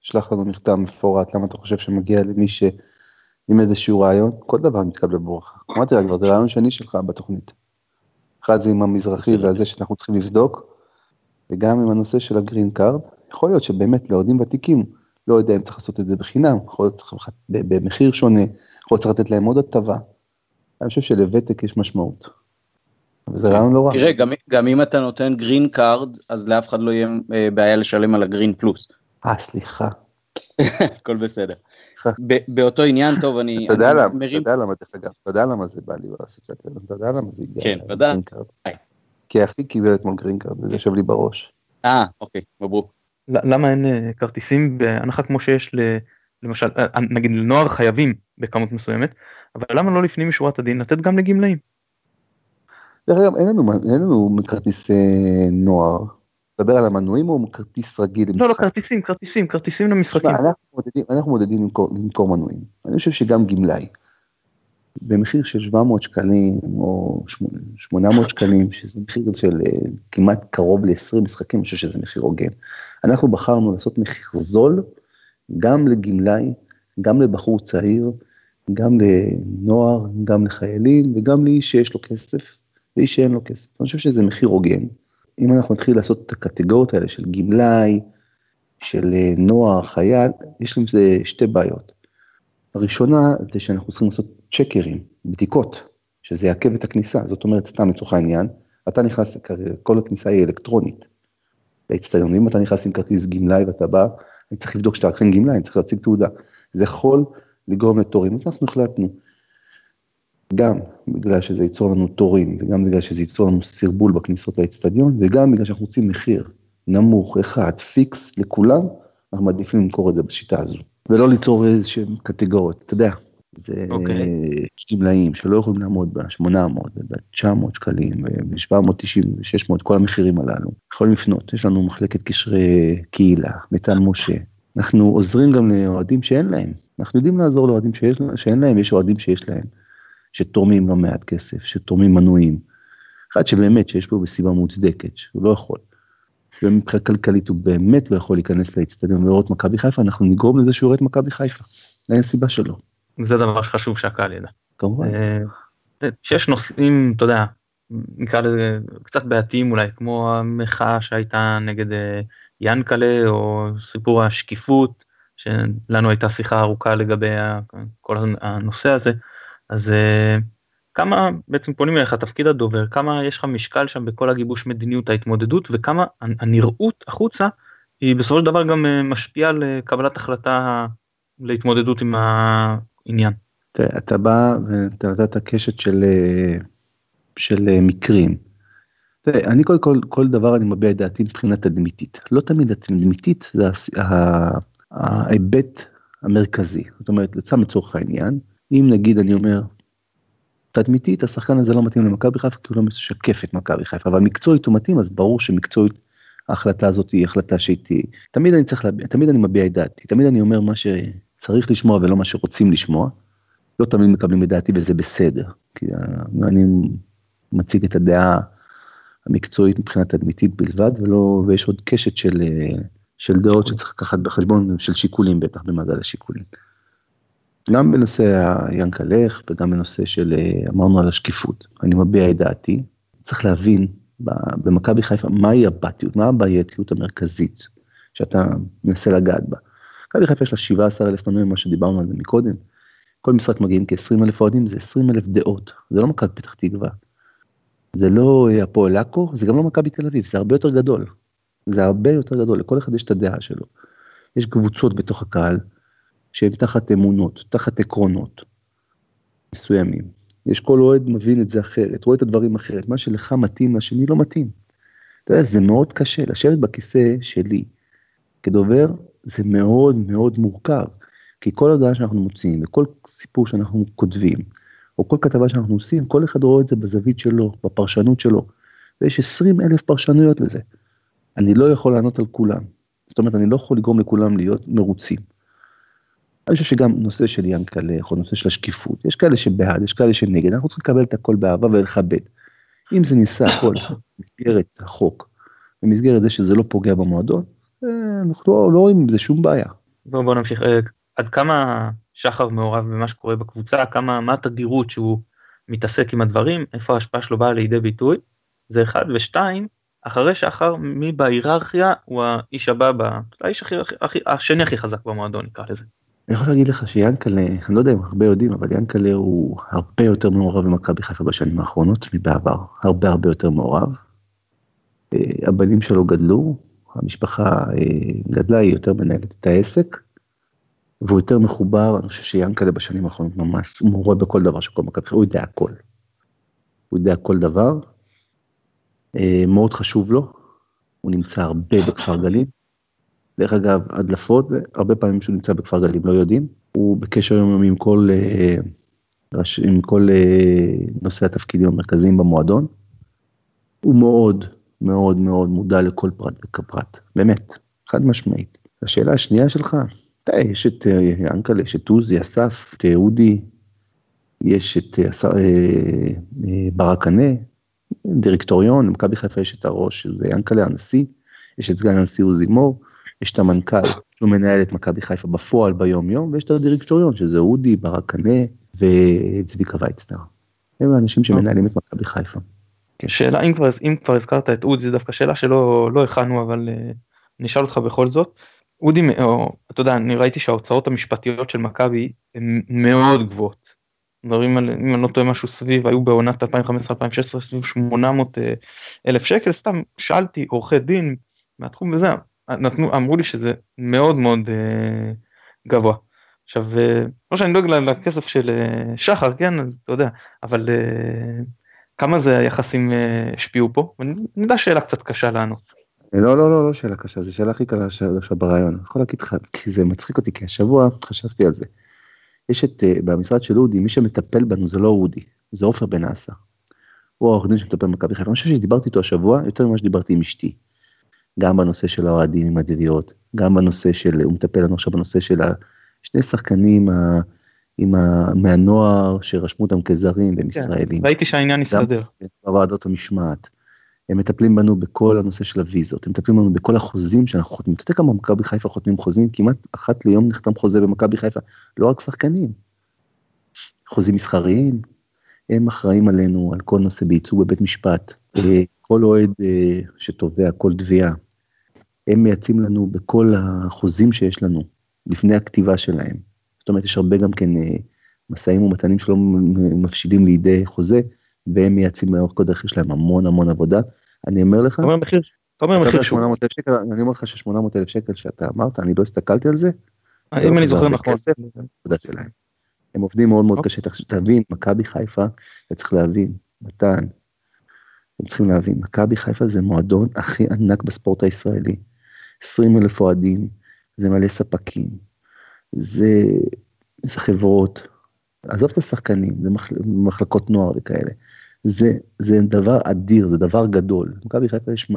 שלח לנו מכתב מפורט למה אתה חושב שמגיע למי ש... עם איזשהו רעיון, כל דבר מתקבל בברכה. אמרתי לה כבר, זה רעיון שני שלך בתוכנית. אחד זה עם המזרחי והזה שאנחנו צריכים לבדוק, וגם עם הנושא של ה green card. יכול להיות שבאמת לאוהדים ותיקים, לא יודע אם צריך לעשות את זה בחינם, יכול להיות צריך במחיר שונה, יכול להיות צריך לתת להם עוד הטבה. אני חושב שלוותק יש משמעות. וזה רעיון לא רע. תראה, גם, גם אם אתה נותן green card, אז לאף אחד לא יהיה אה, בעיה לשלם על ה green plus. אה, סליחה. הכל בסדר. באותו עניין, טוב, אני... אתה יודע למה, אתה יודע למה, דרך אגב, אתה יודע למה זה בא לי באסוציאציה, אתה יודע למה זה הגיע. כן, ודאי. כי אחי קיבל אתמול green card, וזה יושב לי בראש. אה, אוקיי, מברוק. למה אין אה, כרטיסים בהנחה כמו שיש למשל, נגיד לנוער חיילים בכמות מסוימת, אבל למה לא לפנים משורת הדין לתת גם לגמלאים? דרך אגב, אין לנו, אין לנו כרטיס נוער. מדבר על המנויים או כרטיס רגיל למשחק? לא, לא, כרטיסים, כרטיסים, כרטיסים למשחקים. אנחנו מודדים, אנחנו מודדים למכור, למכור מנויים. אני חושב שגם גמלאי, במחיר של 700 שקלים או 800 שקלים, שזה מחיר של אה, כמעט קרוב ל-20 משחקים, אני חושב שזה מחיר הוגן. אנחנו בחרנו לעשות מחיר זול, גם לגמלאי, גם לבחור צעיר, גם לנוער, גם לחיילים וגם לאיש שיש לו כסף ואיש שאין לו כסף. אני חושב שזה מחיר הוגן. אם אנחנו נתחיל לעשות את הקטגוריות האלה של גמלאי, של אה, נוער, חייל, יש להם שתי בעיות. הראשונה זה שאנחנו צריכים לעשות צ'קרים, בדיקות, שזה יעכב את הכניסה, זאת אומרת, סתם לצורך העניין, אתה נכנס, כל הכניסה היא אלקטרונית. לאצטדיון, אם אתה נכנס עם כרטיס גמלאי ואתה בא, אני צריך לבדוק שאתה אכן גמלאי, אני צריך להציג תעודה. זה יכול לגרום לתורים, אז אנחנו החלטנו, גם בגלל שזה ייצור לנו תורים, וגם בגלל שזה ייצור לנו סרבול בכניסות לאצטדיון, וגם בגלל שאנחנו רוצים מחיר נמוך, אחד, fix לכולם, אנחנו מעדיפים למכור את זה בשיטה הזו. ולא ליצור איזשהם קטגוריות, אתה יודע, זה okay. אוקיי. גמלאים שלא יכולים לעמוד ב-800 וב-900 שקלים וב-790 ו-600, כל המחירים הללו. יכולים לפנות, יש לנו מחלקת קשרי קהילה, מיטל משה. אנחנו עוזרים גם לאוהדים שאין להם, אנחנו יודעים לעזור לאוהדים שאין להם, יש אוהדים שיש להם, שתורמים לא מעט כסף, שתורמים מנויים. אחד שבאמת שיש פה בסיבה מוצדקת, שהוא לא יכול. ומבחינה כלכלית הוא באמת לא יכול להיכנס לאצטדיון ולראות מכבי חיפה, אנחנו נגרום לזה שהוא יראה את מכבי חיפה. אין סיבה שלא. זה דבר שחשוב שהקהל ידע. כמובן. אה, שיש נושאים, אתה יודע, נקרא לזה קצת בעייתיים אולי, כמו המחאה שהייתה נגד אה, ינקלה, או סיפור השקיפות, שלנו הייתה שיחה ארוכה לגבי כל הנושא הזה, אז אה, כמה בעצם פונים אליך תפקיד הדובר, כמה יש לך משקל שם בכל הגיבוש מדיניות ההתמודדות, וכמה הנראות החוצה היא בסופו של דבר גם משפיעה על קבלת החלטה להתמודדות עם העניין. תראה, אתה בא ואתה נתת קשת של, של מקרים. תראה, אני קודם כל, כל דבר אני מביע את דעתי מבחינה תדמיתית. לא תמיד התדמיתית זה ההיבט המרכזי. זאת אומרת, לצם לצורך העניין, אם נגיד אני אומר, תדמיתית השחקן הזה לא מתאים למכבי חיפה כי הוא לא משקף את מכבי חיפה, אבל מקצועית הוא מתאים אז ברור שמקצועית ההחלטה הזאת היא החלטה שהייתי, תמיד אני צריך להביע, תמיד אני מביע את דעתי, תמיד אני אומר מה שצריך לשמוע ולא מה שרוצים לשמוע. לא תמיד מקבלים את דעתי וזה בסדר, כי אני מציג את הדעה המקצועית מבחינה תדמיתית בלבד ולא, ויש עוד קשת של, של דעות שצריך לקחת בחשבון, של שיקולים בטח במעגל השיקולים. גם בנושא הינקלך וגם בנושא של, אמרנו על השקיפות, אני מביע את דעתי, צריך להבין במכבי חיפה מהי הבתיות, מה הבעייתיות המרכזית שאתה מנסה לגעת בה. מכבי חיפה יש לה 17 אלף מנויים, מה שדיברנו על זה מקודם. כל משחק מגיעים כ-20 אלף אוהדים, זה 20 אלף דעות, זה לא מכבי פתח תקווה. זה לא הפועל עכו, זה גם לא מכבי תל אביב, זה הרבה יותר גדול. זה הרבה יותר גדול, לכל אחד יש את הדעה שלו. יש קבוצות בתוך הקהל שהן תחת אמונות, תחת עקרונות מסוימים. יש כל אוהד מבין את זה אחרת, רואה את הדברים אחרת, מה שלך מתאים לשני לא מתאים. אתה יודע, זה מאוד קשה, לשבת בכיסא שלי כדובר זה מאוד מאוד מורכב, כי כל הודעה שאנחנו מוציאים וכל סיפור שאנחנו כותבים, או כל כתבה שאנחנו עושים, כל אחד רואה את זה בזווית שלו, בפרשנות שלו, ויש 20 אלף פרשנויות לזה. אני לא יכול לענות על כולם, זאת אומרת אני לא יכול לגרום לכולם להיות מרוצים. אני חושב שגם נושא של ינקלה, או נושא של השקיפות, יש כאלה שבעד, יש כאלה שנגד, אנחנו צריכים לקבל את הכל באהבה ולכבד. אם זה ניסה הכל במסגרת החוק, במסגרת זה שזה לא פוגע במועדון, אה, אנחנו לא, לא רואים עם זה שום בעיה. בוא, בוא נמשיך, אה, עד כמה שחר מעורב במה שקורה בקבוצה, כמה, מה התדירות שהוא מתעסק עם הדברים, איפה ההשפעה שלו באה לידי ביטוי, זה אחד, ושתיים, אחרי שחר, מי בהיררכיה הוא האיש הבא, האיש הכי, הכי, השני הכי חזק במועדון נקרא לזה. אני יכול להגיד לך שיאנקלה, אני לא יודע אם הרבה יודעים, אבל יאנקלה הוא הרבה יותר מעורב במכבי חיפה בשנים האחרונות מבעבר, הרבה הרבה יותר מעורב. אה, הבנים שלו גדלו, המשפחה אה, גדלה, היא יותר מנהלת את העסק, והוא יותר מחובר, אני חושב שיאנקלה בשנים האחרונות ממש מעורב בכל דבר של כל מכבי חיפה, הוא יודע הכל. הוא יודע כל דבר, אה, מאוד חשוב לו, הוא נמצא הרבה בכפר גלים, דרך אגב, הדלפות, הרבה פעמים שהוא נמצא בכפר גלים, לא יודעים. הוא בקשר יומיומי עם כל, אה, עם כל אה, נושאי התפקידים המרכזיים במועדון. הוא מאוד מאוד מאוד מודע לכל פרט וכפרט, באמת, חד משמעית. השאלה השנייה שלך, אתה, יש את ינקלה, יש את עוזי, אסף, את אודי, יש את ברקנה, דירקטוריון, למכבי חיפה יש את הראש, שזה ינקלה הנשיא, יש את סגן הנשיא עוזי מור, יש את המנכ"ל, שהוא מנהל את מכבי חיפה בפועל ביום יום, ויש את הדירקטוריון, שזה אודי, ברק קנה וצביקה ויצנר. הם האנשים שמנהלים את מכבי חיפה. כן. שאלה, אם כבר, אם כבר הזכרת את אודי, זו דווקא שאלה שלא לא הכנו, אבל uh, נשאל אותך בכל זאת. אודי, או, אתה יודע, אני ראיתי שההוצאות המשפטיות של מכבי הן מאוד גבוהות. דברים על, אם אני לא טועה משהו סביב, היו בעונת 2015-2016 סביב 800 אה, אלף שקל, סתם שאלתי עורכי דין מהתחום וזה, נתנו, אמרו לי שזה מאוד מאוד אה, גבוה. עכשיו, אה, לא שאני דואג לכסף של אה, שחר, כן, אז אתה יודע, אבל אה, כמה זה היחסים אה, השפיעו פה? ואני יודע שאלה קצת קשה לענות. לא, לא, לא, לא שאלה קשה, זו שאלה הכי קלה עכשיו ברעיון. אני יכול להגיד לך, כי זה מצחיק אותי, כי השבוע חשבתי על זה. יש את, uh, במשרד של אודי, מי שמטפל בנו זה לא אודי, זה עופר בן אסא. הוא העורך דין שמטפל במכבי חיפה. אני חושב שדיברתי איתו השבוע יותר ממה שדיברתי עם אשתי. גם בנושא של האוהדים עם הדדיות, גם בנושא של, הוא מטפל לנו עכשיו בנושא של שני שחקנים ה, עם ה, מהנוער שרשמו אותם כזרים והם כן, ישראלים. ראיתי שהעניין הסתדר. בוועדות המשמעת. הם מטפלים בנו בכל הנושא של הוויזות, הם מטפלים בנו בכל החוזים שאנחנו חותמים. אתה יודע כמה מכבי חיפה חותמים חוזים? כמעט אחת ליום נחתם חוזה במכבי חיפה, לא רק שחקנים. חוזים מסחריים, הם אחראים עלינו על כל נושא בייצוג בבית משפט. כל אוהד אה, שתובע, כל תביעה, הם מייצאים לנו בכל החוזים שיש לנו, לפני הכתיבה שלהם. זאת אומרת, יש הרבה גם כן אה, משאים ומתנים שלא מבשילים לידי חוזה, והם מייצאים לאורך כל דרך, יש להם המון המון עבודה. אני אומר לך, אתה אומר מחיר, אתה אומר מחיר שהוא. אני אומר לך ש-800 אלף שקל שאתה אמרת, אני לא הסתכלתי על זה. אם אני זוכר נכון. הם עובדים מאוד מאוד אוקיי. קשה, תבין, מכבי חיפה, אתה צריך להבין, מתן, אתם צריכים להבין, מכבי חיפה זה מועדון הכי ענק בספורט הישראלי. 20 אלף אוהדים, זה מלא ספקים, זה, זה חברות, עזוב את השחקנים, זה מחל, מחלקות נוער וכאלה. זה, זה דבר אדיר, זה דבר גדול. במכבי חיפה יש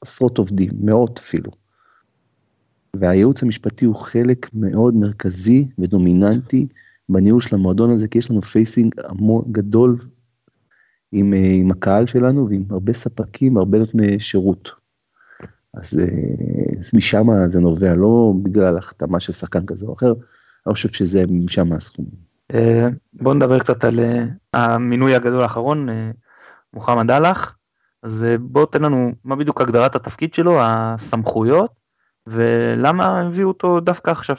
עשרות עובדים, מאות אפילו. והייעוץ המשפטי הוא חלק מאוד מרכזי ודומיננטי בניהול של המועדון הזה, כי יש לנו facing המון גדול עם, אה, עם הקהל שלנו ועם הרבה ספקים, הרבה נותני שירות. אז, אה, אז משם זה נובע, לא בגלל החתמה של שחקן כזה או אחר, אני חושב שזה משם הסכומים. אה, בואו נדבר קצת על המינוי הגדול האחרון, מוחמד אהלך. אז בואו תן לנו מה בדיוק הגדרת התפקיד שלו, הסמכויות, ולמה הביאו אותו דווקא עכשיו.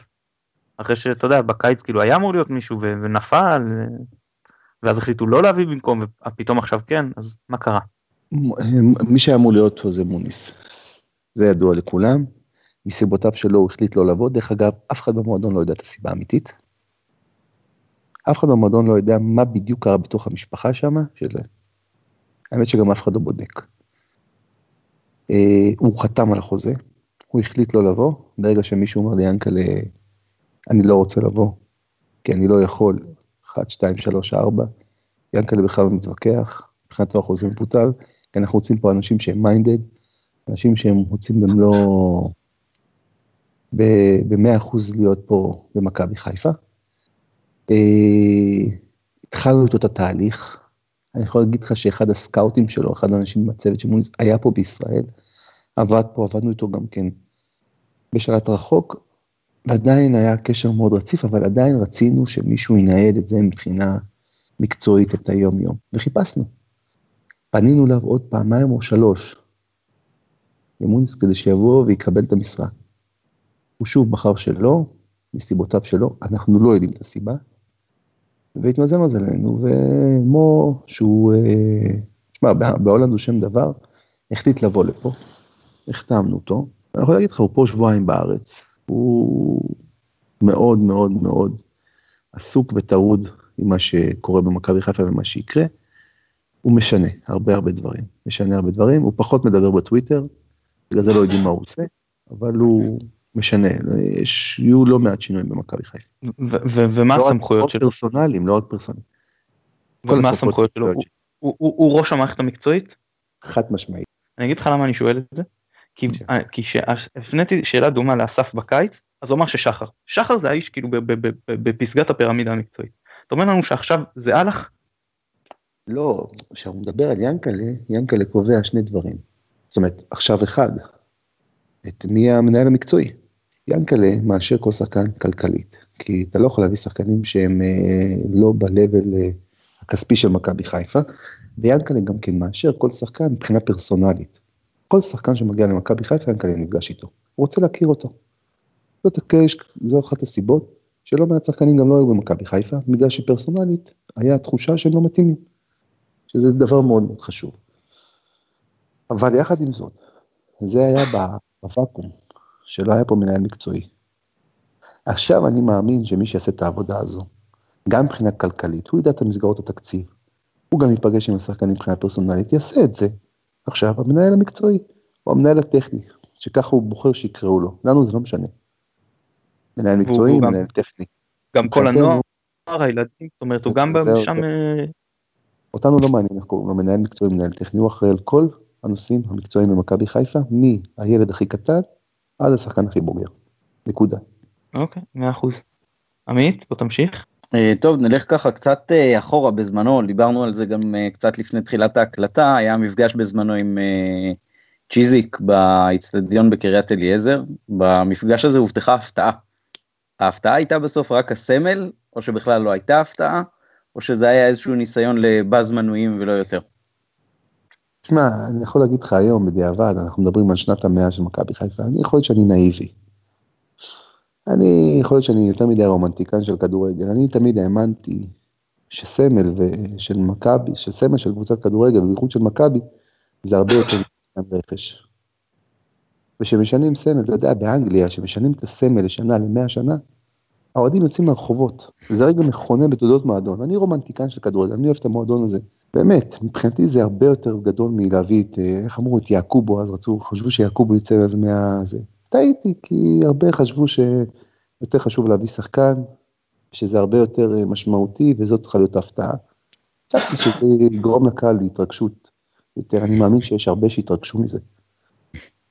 אחרי שאתה יודע, בקיץ כאילו היה אמור להיות מישהו ונפל, ואז החליטו לא להביא במקום, ופתאום עכשיו כן, אז מה קרה? מי שהיה אמור להיות פה זה מוניס. זה ידוע לכולם. מסיבותיו שלו הוא החליט לא לבוא. דרך אגב, אף אחד במועדון לא יודע את הסיבה האמיתית. אף אחד במועדון לא יודע מה בדיוק קרה בתוך המשפחה שם, שזה... האמת שגם אף אחד לא בודק. אה, הוא חתם על החוזה, הוא החליט לא לבוא, ברגע שמישהו אומר לי, ינקלה, אני לא רוצה לבוא, כי אני לא יכול, 1, 2, 3, 4, ינקלה בכלל לא מתווכח, מבחינתו החוזה מבוטל, כי אנחנו רוצים פה אנשים שהם מיינדד, אנשים שהם רוצים במלוא, ב-100% להיות פה במכבי חיפה. אה, התחלנו איתו את התהליך. אני יכול להגיד לך שאחד הסקאוטים שלו, אחד האנשים בצוות של מוניס, היה פה בישראל, עבד פה, עבדנו איתו גם כן בשלט רחוק, ועדיין היה קשר מאוד רציף, אבל עדיין רצינו שמישהו ינהל את זה מבחינה מקצועית את היום-יום, וחיפשנו. פנינו אליו עוד פעמיים או שלוש, למוניס כדי שיבוא ויקבל את המשרה. הוא שוב בחר שלא, מסיבותיו שלו, אנחנו לא יודעים את הסיבה, והתמזל מזלנו, ומו, שהוא, אה, בהולנד הוא שם דבר, החליט לבוא לפה, החתמנו אותו, אני יכול להגיד לך, הוא פה שבועיים בארץ, הוא מאוד מאוד מאוד עסוק וטרוד עם מה שקורה במכבי חיפה ומה שיקרה, הוא משנה הרבה הרבה דברים, משנה הרבה דברים, הוא פחות מדבר בטוויטר, בגלל זה לא יודעים מה הוא עושה, אבל הוא משנה, יש, יהיו לא מעט שינויים במכבי חיפה. ומה לא הסמכויות רק שלו? פרסונליים, לא רק פרסונליים. ומה הסמכויות הסמכויות שלו? הוא ראש המערכת המקצועית? חד משמעית. אני אגיד לך למה אני שואל את זה. כי בבקשה. אה, כי כשהפניתי שאלה דומה לאסף בקיץ, אז הוא אמר ששחר. שחר זה האיש כאילו בפסגת הפירמידה המקצועית. אתה אומר לנו שעכשיו זה הלך? לא, כשהוא מדבר על ינקלה, ינקלה קובע שני דברים. זאת אומרת, עכשיו אחד, את מי המנהל המקצועי. ינקלה מאשר כל שחקן כלכלית, כי אתה לא יכול להביא שחקנים שהם אה, לא ב-level אה, הכספי של מכבי חיפה, ויאנקלה גם כן מאשר כל שחקן מבחינה פרסונלית. כל שחקן שמגיע למכבי חיפה, ינקלה נפגש איתו. הוא רוצה להכיר אותו. זאת, הקש- זו אחת הסיבות שלא מעט שחקנים גם לא היו במכבי חיפה, בגלל שפרסונלית היה תחושה שהם לא מתאימים. שזה דבר מאוד מאוד חשוב. אבל יחד עם זאת, זה היה בוואקום, שלא היה פה מנהל מקצועי. עכשיו אני מאמין שמי שיעשה את העבודה הזו, גם מבחינה כלכלית, הוא ידע את המסגרות התקציב, הוא גם ייפגש עם השחקנים מבחינה פרסונלית, יעשה את זה. עכשיו, המנהל המקצועי, או המנהל הטכני, שככה הוא בוחר שיקראו לו, לנו זה לא משנה. מנהל מקצועי, והוא גם- מנהל טכני. גם כל הנוער, הילדים, זאת אומרת הוא גם שם, אה, אותנו לא מעניין איך קוראים לו, מנהל מקצועי, מנהל טכני, הוא אחראי על כל הנושאים המקצועיים במכבי חיפה, מהילד הכי קטן עד השחקן הכי בוגר. נקודה. אוקיי, מאה אחוז. עמית, בוא תמשיך. אה, טוב, נלך ככה קצת אה, אחורה בזמנו, דיברנו על זה גם אה, קצת לפני תחילת ההקלטה, היה מפגש בזמנו עם צ'יזיק באיצטדיון בקריית אליעזר, במפגש הזה הובטחה הפתעה. ההפתעה הייתה בסוף רק הסמל, או שבכלל לא הייתה הפתעה, או שזה היה איזשהו ניסיון לבאז מנויים ולא יותר. תשמע, אני יכול להגיד לך היום, בדיעבד, אנחנו מדברים על שנת המאה של מכבי חיפה, אני יכול להיות שאני נאיבי. אני, יכול להיות שאני יותר מדי רומנטיקן של כדורגל, אני תמיד האמנתי שסמל של מכבי, שסמל של קבוצת כדורגל, בייחוד של מכבי, זה הרבה יותר רכש. וכשמשנים סמל, אתה יודע, באנגליה, כשמשנים את הסמל לשנה, למאה שנה, האוהדים יוצאים לרחובות. זה רגע מכונן בתולדות מועדון. אני רומנטיקן של כדורגל, אני אוהב את המועדון הזה. באמת, מבחינתי זה הרבה יותר גדול מלהביא את, אה, איך אמרו, את יעקובו, אז רצו, חשבו שיעקובו יצא אז מה... זה. טעיתי, כי הרבה חשבו שיותר חשוב להביא שחקן, שזה הרבה יותר אה, משמעותי, וזאת צריכה להיות ההפתעה. חשבתי שזה יגרום לקהל להתרגשות יותר, אני מאמין שיש הרבה שהתרגשו מזה.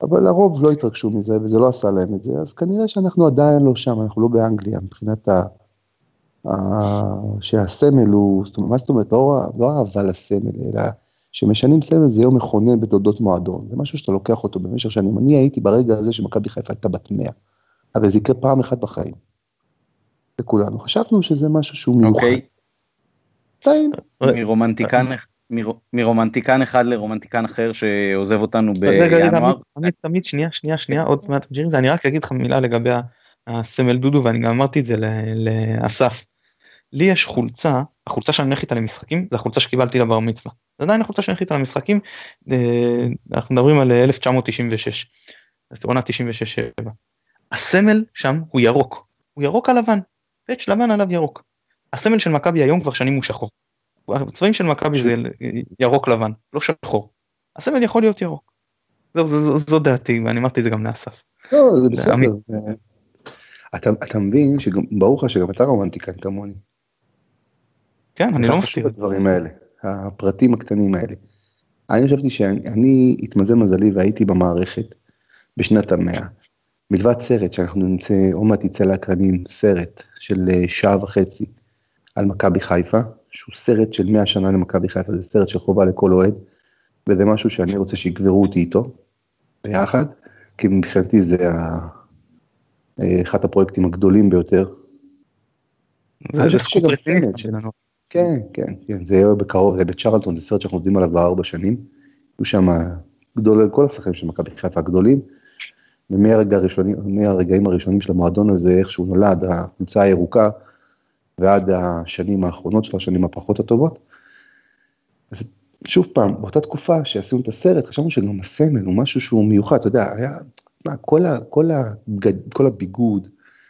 אבל לרוב לא התרגשו מזה, וזה לא עשה להם את זה, אז כנראה שאנחנו עדיין לא שם, אנחנו לא באנגליה, מבחינת ה... שהסמל הוא, מה זאת אומרת, לא, לא אהבה לסמל, אלא שמשנים סמל זה יום מכונן בתולדות מועדון, זה משהו שאתה לוקח אותו במשך שנים. אני הייתי ברגע הזה שמכבי חיפה הייתה בת 100, הרי זה יקרה פעם אחת בחיים. לכולנו. חשבנו שזה משהו שהוא מיוחד. אוקיי, טעים. מרומנטיקן, מר- מרומנטיקן אחד לרומנטיקן אחר שעוזב אותנו בינואר. עמית, שנייה, שנייה, שנייה, עוד מעט תמשיך עם זה, אני רק אגיד לך מילה לגבי הסמל דודו, ואני גם אמרתי את זה לאסף. לי יש חולצה, החולצה שאני הולך איתה למשחקים, זה החולצה שקיבלתי לבר מצווה. זה עדיין החולצה שאני הולך איתה למשחקים, אה, אנחנו מדברים על 1996, אז עונה 96-7. הסמל שם הוא ירוק, הוא ירוק על לבן, פאץ' לבן עליו ירוק. הסמל של מכבי היום כבר שנים הוא שחור. הצבעים של מכבי זה ירוק לבן, לא שחור. הסמל יכול להיות ירוק. זו, זו, זו, זו דעתי ואני אמרתי את זה גם לאסף. לא, זה בסדר. אתה, אתה מבין שגם, ברור לך שגם אתה רומנטיקן כמוני. כן אני לא מסתיר. הדברים האלה, הפרטים הקטנים האלה. אני חשבתי שאני, התמזל מזלי והייתי במערכת בשנת המאה. מלבד סרט שאנחנו נצא, עוד מעט יצא לאקרנים סרט של אה, שעה וחצי על מכבי חיפה, שהוא סרט של 100 שנה למכבי חיפה, זה סרט של חובה לכל אוהד, וזה משהו שאני רוצה שיגברו אותי איתו, ביחד, כי מבחינתי זה ה- אה, אחד הפרויקטים הגדולים ביותר אני חושב סרט. שלנו. כן, כן, כן, זה יהיה בקרוב, זה בצ'רלטון, זה סרט שאנחנו עובדים עליו כבר ארבע שנים. היו שם גדול, כל השחקנים של מכבי חיפה הגדולים, ומהרגע הראשונים, מהרגעים הראשונים של המועדון הזה, איך שהוא נולד, הקבוצה הירוקה, ועד השנים האחרונות של השנים הפחות הטובות. אז שוב פעם, באותה תקופה שעשינו את הסרט, חשבנו שגם הסמל הוא משהו שהוא מיוחד, אתה יודע, היה, מה, כל, ה, כל, הבגד, כל הביגוד,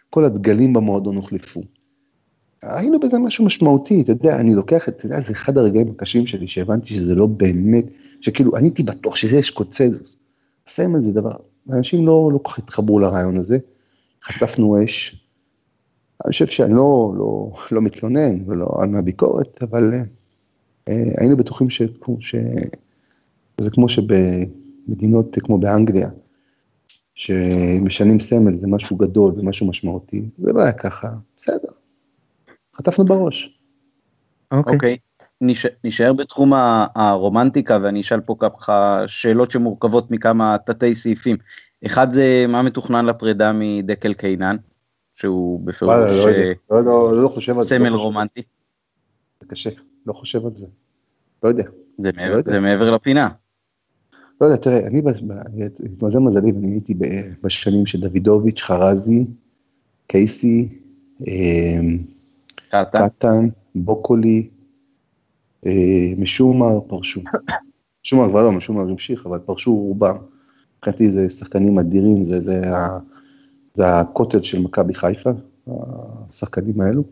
כל הדגלים במועדון הוחלפו. ראינו בזה משהו משמעותי, אתה יודע, אני לוקח את, אתה יודע, זה אחד הרגעים הקשים שלי, שהבנתי שזה לא באמת, שכאילו, אני הייתי בטוח שזה יש קוצזוס. סמל זה דבר, אנשים לא, לא כל כך התחברו לרעיון הזה, חטפנו אש. אני חושב שאני לא, לא, לא מתלונן ולא על מהביקורת, אבל אה, היינו בטוחים ש, שזה כמו שבמדינות כמו באנגליה, שמשנים סמל זה משהו גדול ומשהו משמעותי, זה לא היה ככה, בסדר, חטפנו בראש. אוקיי. Okay. אוקיי. Okay. נשאר בתחום הרומנטיקה ואני אשאל פה ככה שאלות שמורכבות מכמה תתי סעיפים. אחד זה מה מתוכנן לפרידה מדקל קיינן, שהוא בפירוש לא, אה, לא, לא, לא. סמל רומנטי. זה קשה, לא חושב על זה. לא יודע. זה מעבר, לא יודע. זה מעבר לפינה. לא יודע, תראה, אני, התמזל מזלי ואני הייתי בשנים של דוידוביץ', חרזי, קייסי, אה, קטן, בוקולי, אה, משומר פרשו. משומר כבר לא, משומר המשיך, אבל פרשו רובם. מבחינתי זה שחקנים אדירים, זה, זה, זה הקוטל של מכבי חיפה, השחקנים האלו.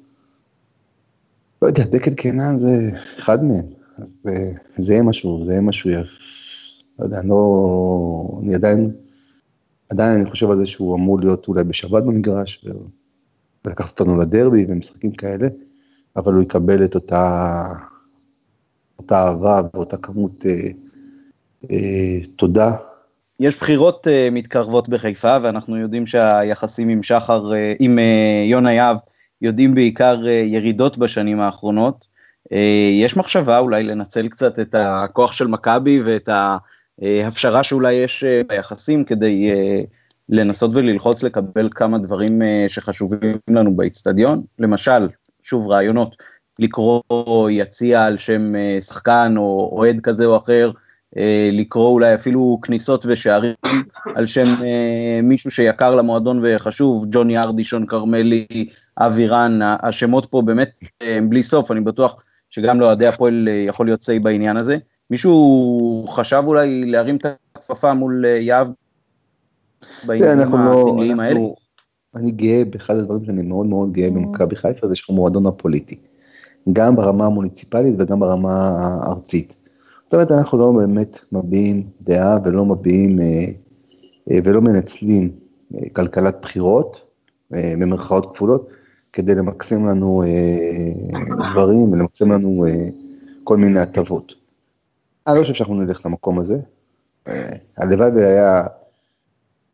לא יודע, דקל קנן זה אחד מהם, אז זה, זה יהיה משהו, זה יהיה משהו יפה. לא יודע, לא, אני עדיין, עדיין אני חושב על זה שהוא אמור להיות אולי בשבת במגרש, ולקחת אותנו לדרבי ומשחקים כאלה, אבל הוא יקבל את אותה, אותה אהבה ואותה כמות אה, אה, תודה. יש בחירות אה, מתקרבות בחיפה ואנחנו יודעים שהיחסים עם שחר, אה, עם אה, יונה יהב, יודעים בעיקר אה, ירידות בשנים האחרונות. אה, יש מחשבה אולי לנצל קצת את הכוח של מכבי ואת ההפשרה שאולי יש אה, ביחסים כדי אה, לנסות וללחוץ לקבל כמה דברים אה, שחשובים לנו באיצטדיון. למשל, שוב רעיונות. לקרוא יציע על שם אה, שחקן או אוהד כזה או אחר, אה, לקרוא אולי אפילו כניסות ושערים על שם מישהו שיקר למועדון וחשוב, ג'וני ארדישון, כרמלי, אבי רן, השמות פה באמת בלי סוף, אני בטוח שגם לאוהדי הפועל יכול להיות סיי בעניין הזה. מישהו חשב אולי להרים את הכפפה מול יהב בעניינים לא- הסמליים האלה? אני גאה באחד הדברים שאני מאוד מאוד גאה במכבי חיפה, זה שאנחנו מועדון הפוליטי. גם ברמה המוניציפלית וגם ברמה הארצית. זאת אומרת, אנחנו לא באמת מביעים דעה ולא מביעים אה, אה, ולא מנצלים אה, כלכלת בחירות, במרכאות כפולות, כדי למקסם לנו דברים ולמקסם לנו כל מיני הטבות. אני לא חושב שאנחנו נלך למקום הזה. הלוואי והיה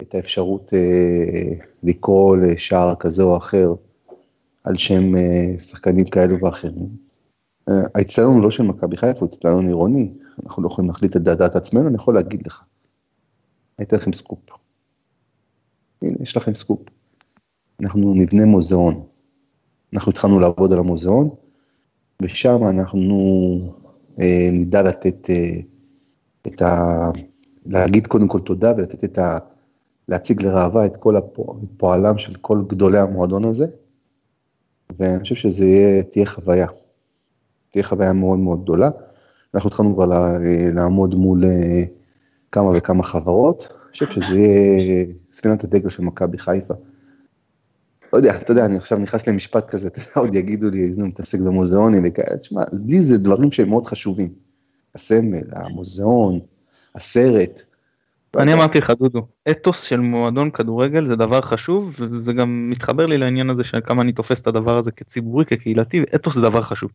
את האפשרות לקרוא לשער כזה או אחר על שם אה, שחקנים כאלו ואחרים. אה, האצטדיון לא של מכבי חיפה, הוא אצטדיון עירוני, אנחנו לא יכולים להחליט על דעת עצמנו, אני יכול להגיד לך. אני אתן לכם סקופ. הנה, יש לכם סקופ. אנחנו נבנה מוזיאון. אנחנו התחלנו לעבוד על המוזיאון, ושם אנחנו אה, נדע לתת אה, את ה... להגיד קודם כל תודה ולתת את ה... להציג לראווה את כל הפועלם של כל גדולי המועדון הזה, ואני חושב שזה יהיה, תהיה חוויה. תהיה חוויה מאוד מאוד גדולה. אנחנו התחלנו כבר לעמוד מול אה, כמה וכמה חברות, אני חושב שזה יהיה ספינת הדגל של מכבי חיפה. לא יודע, אתה יודע, אני עכשיו נכנס למשפט כזה, אתה יודע, עוד יגידו לי, נו, מתעסק במוזיאונים וכאלה, תשמע, לי זה דברים שהם מאוד חשובים. הסמל, המוזיאון, הסרט, אני אמרתי לך דודו, אתוס של מועדון כדורגל זה דבר חשוב וזה גם מתחבר לי לעניין הזה של כמה אני תופס את הדבר הזה כציבורי, כקהילתי, אתוס זה דבר חשוב.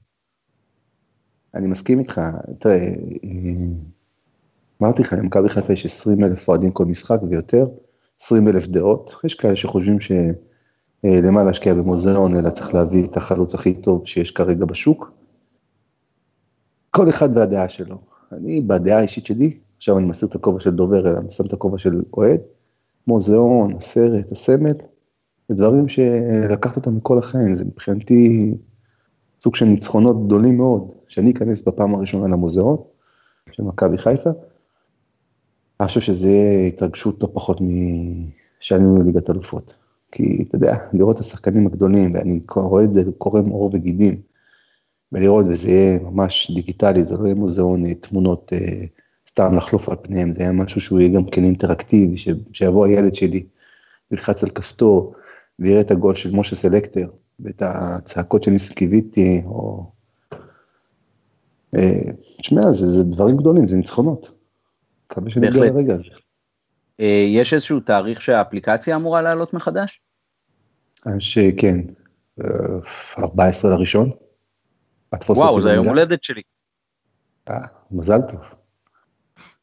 אני מסכים איתך, תראה, אה, אמרתי לך, למכבי חיפה יש 20 אלף אוהדים כל משחק ויותר, 20 אלף דעות, יש כאלה שחושבים שלמה להשקיע במוזיאון, אלא צריך להביא את החלוץ הכי טוב שיש כרגע בשוק. כל אחד והדעה שלו. אני, בדעה האישית שלי, עכשיו אני מסיר את הכובע של דובר, אלא שם את הכובע של אוהד, מוזיאון, הסרט, הסמל, זה דברים שלקחת אותם מכל החיים, זה מבחינתי סוג של ניצחונות גדולים מאוד, שאני אכנס בפעם הראשונה למוזיאון של מכבי חיפה, אני חושב שזה התרגשות לא פחות משעלינו לליגת אלופות. כי אתה יודע, לראות את השחקנים הגדולים, ואני רואה את זה קורם עור וגידים, ולראות, וזה יהיה ממש דיגיטלי, זה לא יהיה מוזיאון תמונות אה, סתם לחלוף על פניהם, זה היה משהו שהוא יהיה גם כן אינטראקטיבי, ש... שיבוא הילד שלי, ילחץ על כפתור, ויראה את הגול של משה סלקטר, ואת הצעקות של ניסים קיוויתי, או... אה, תשמע, זה, זה דברים גדולים, זה ניצחונות. מקווה שנגיע לרגע הזה. אה, יש איזשהו תאריך שהאפליקציה אמורה לעלות מחדש? אז שכן, 14 לראשון. וואו, זה היום הולדת שלי. אה, מזל טוב.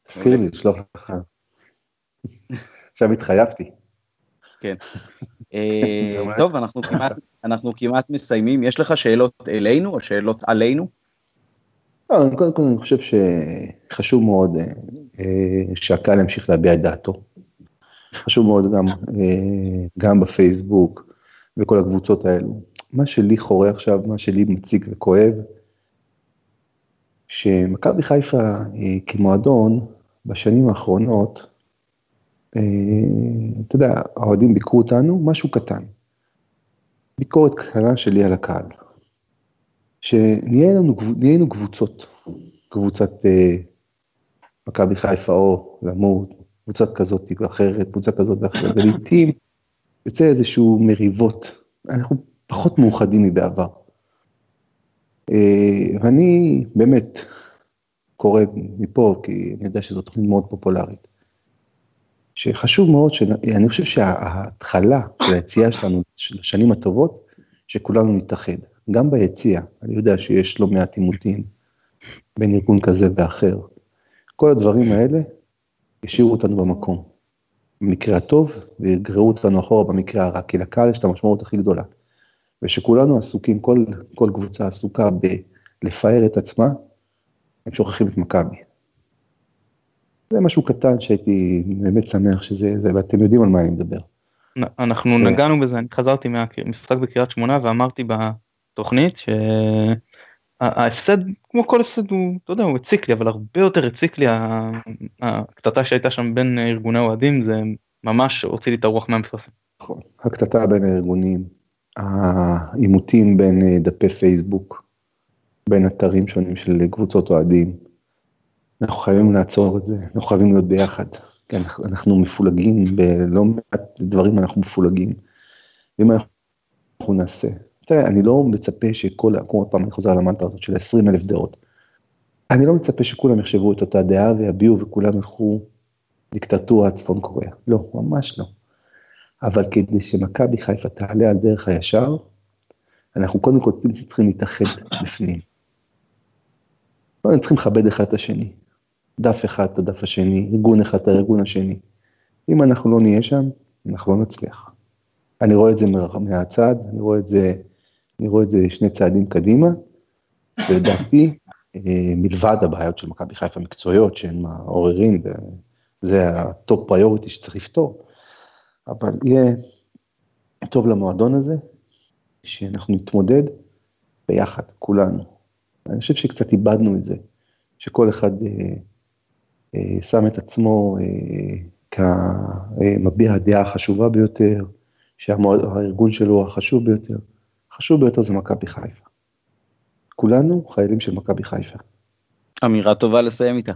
תזכיר לי, לשלוח לך. עכשיו התחייבתי. כן. אה, טוב, אנחנו כמעט, אנחנו כמעט מסיימים. יש לך שאלות אלינו או שאלות עלינו? לא, קודם כל אני חושב שחשוב מאוד אה, שהקהל ימשיך להביע את דעתו. חשוב מאוד גם, אה, גם בפייסבוק וכל הקבוצות האלו. מה שלי חורה עכשיו, מה שלי מציג וכואב, שמכבי חיפה כמועדון בשנים האחרונות אה, אתה יודע, האוהדים ביקרו אותנו, משהו קטן. ביקורת קטנה שלי על הקהל. שנהיינו קבוצות, קבוצת אה, מכבי חיפה או למות, קבוצת כזאת ואחרת, קבוצה כזאת ואחרת, ולעיתים יוצא איזשהו מריבות, אנחנו פחות מאוחדים מבעבר. אה, ואני באמת קורא מפה, כי אני יודע שזו תוכנית מאוד פופולרית. שחשוב מאוד, שאני חושב שההתחלה של היציאה שלנו, של השנים הטובות, שכולנו נתאחד. גם ביציאה, אני יודע שיש לא מעט עימותים בין ארגון כזה ואחר. כל הדברים האלה השאירו אותנו במקום. במקרה הטוב, ויגררו אותנו אחורה במקרה הרע, כי לקהל יש את המשמעות הכי גדולה. ושכולנו עסוקים, כל, כל קבוצה עסוקה בלפאר את עצמה, הם שוכחים את מכבי. זה משהו קטן שהייתי באמת שמח שזה, זה, ואתם יודעים על מה אני מדבר. אנחנו כן. נגענו בזה, אני חזרתי מהמשחק בקריית שמונה ואמרתי בתוכנית שההפסד, כמו כל הפסד הוא, אתה יודע, הוא הציק לי, אבל הרבה יותר הציק לי הקטטה שהייתה שם בין ארגוני אוהדים, זה ממש הוציא לי את הרוח מהמפרסם. נכון, הקטטה בין הארגונים, העימותים בין אה, דפי פייסבוק, בין אתרים שונים של קבוצות אוהדים, אנחנו חייבים לעצור את זה, אנחנו חייבים להיות ביחד. כי אנחנו, אנחנו מפולגים, בלא מעט דברים אנחנו מפולגים. ואם אנחנו נעשה, תראה, אני לא מצפה שכל, כמו עוד פעם, אני חוזר על המנטרה הזאת של 20 אלף דעות. אני לא מצפה שכולם יחשבו את אותה דעה ויביעו וכולם ילכו דיקטטורה צפון קוריאה. לא, ממש לא. אבל כדי שמכבי חיפה תעלה על דרך הישר, אנחנו קודם כל צריכים להתאחד בפנים. אנחנו צריכים לכבד אחד את השני. דף אחד את הדף השני, ארגון אחד את הארגון השני. אם אנחנו לא נהיה שם, אנחנו לא נצליח. אני רואה את זה מהצד, אני רואה את זה, אני רואה את זה שני צעדים קדימה, ולדעתי, אה, מלבד הבעיות של מכבי חיפה המקצועיות, שהן העוררין, וזה ה top priority שצריך לפתור, אבל יהיה טוב למועדון הזה, שאנחנו נתמודד ביחד, כולנו. אני חושב שקצת איבדנו את זה, שכל אחד אה, אה, שם את עצמו אה, כמביע הדעה החשובה ביותר, שהארגון שלו החשוב ביותר. החשוב ביותר זה מכבי חיפה. כולנו חיילים של מכבי חיפה. אמירה טובה לסיים איתה.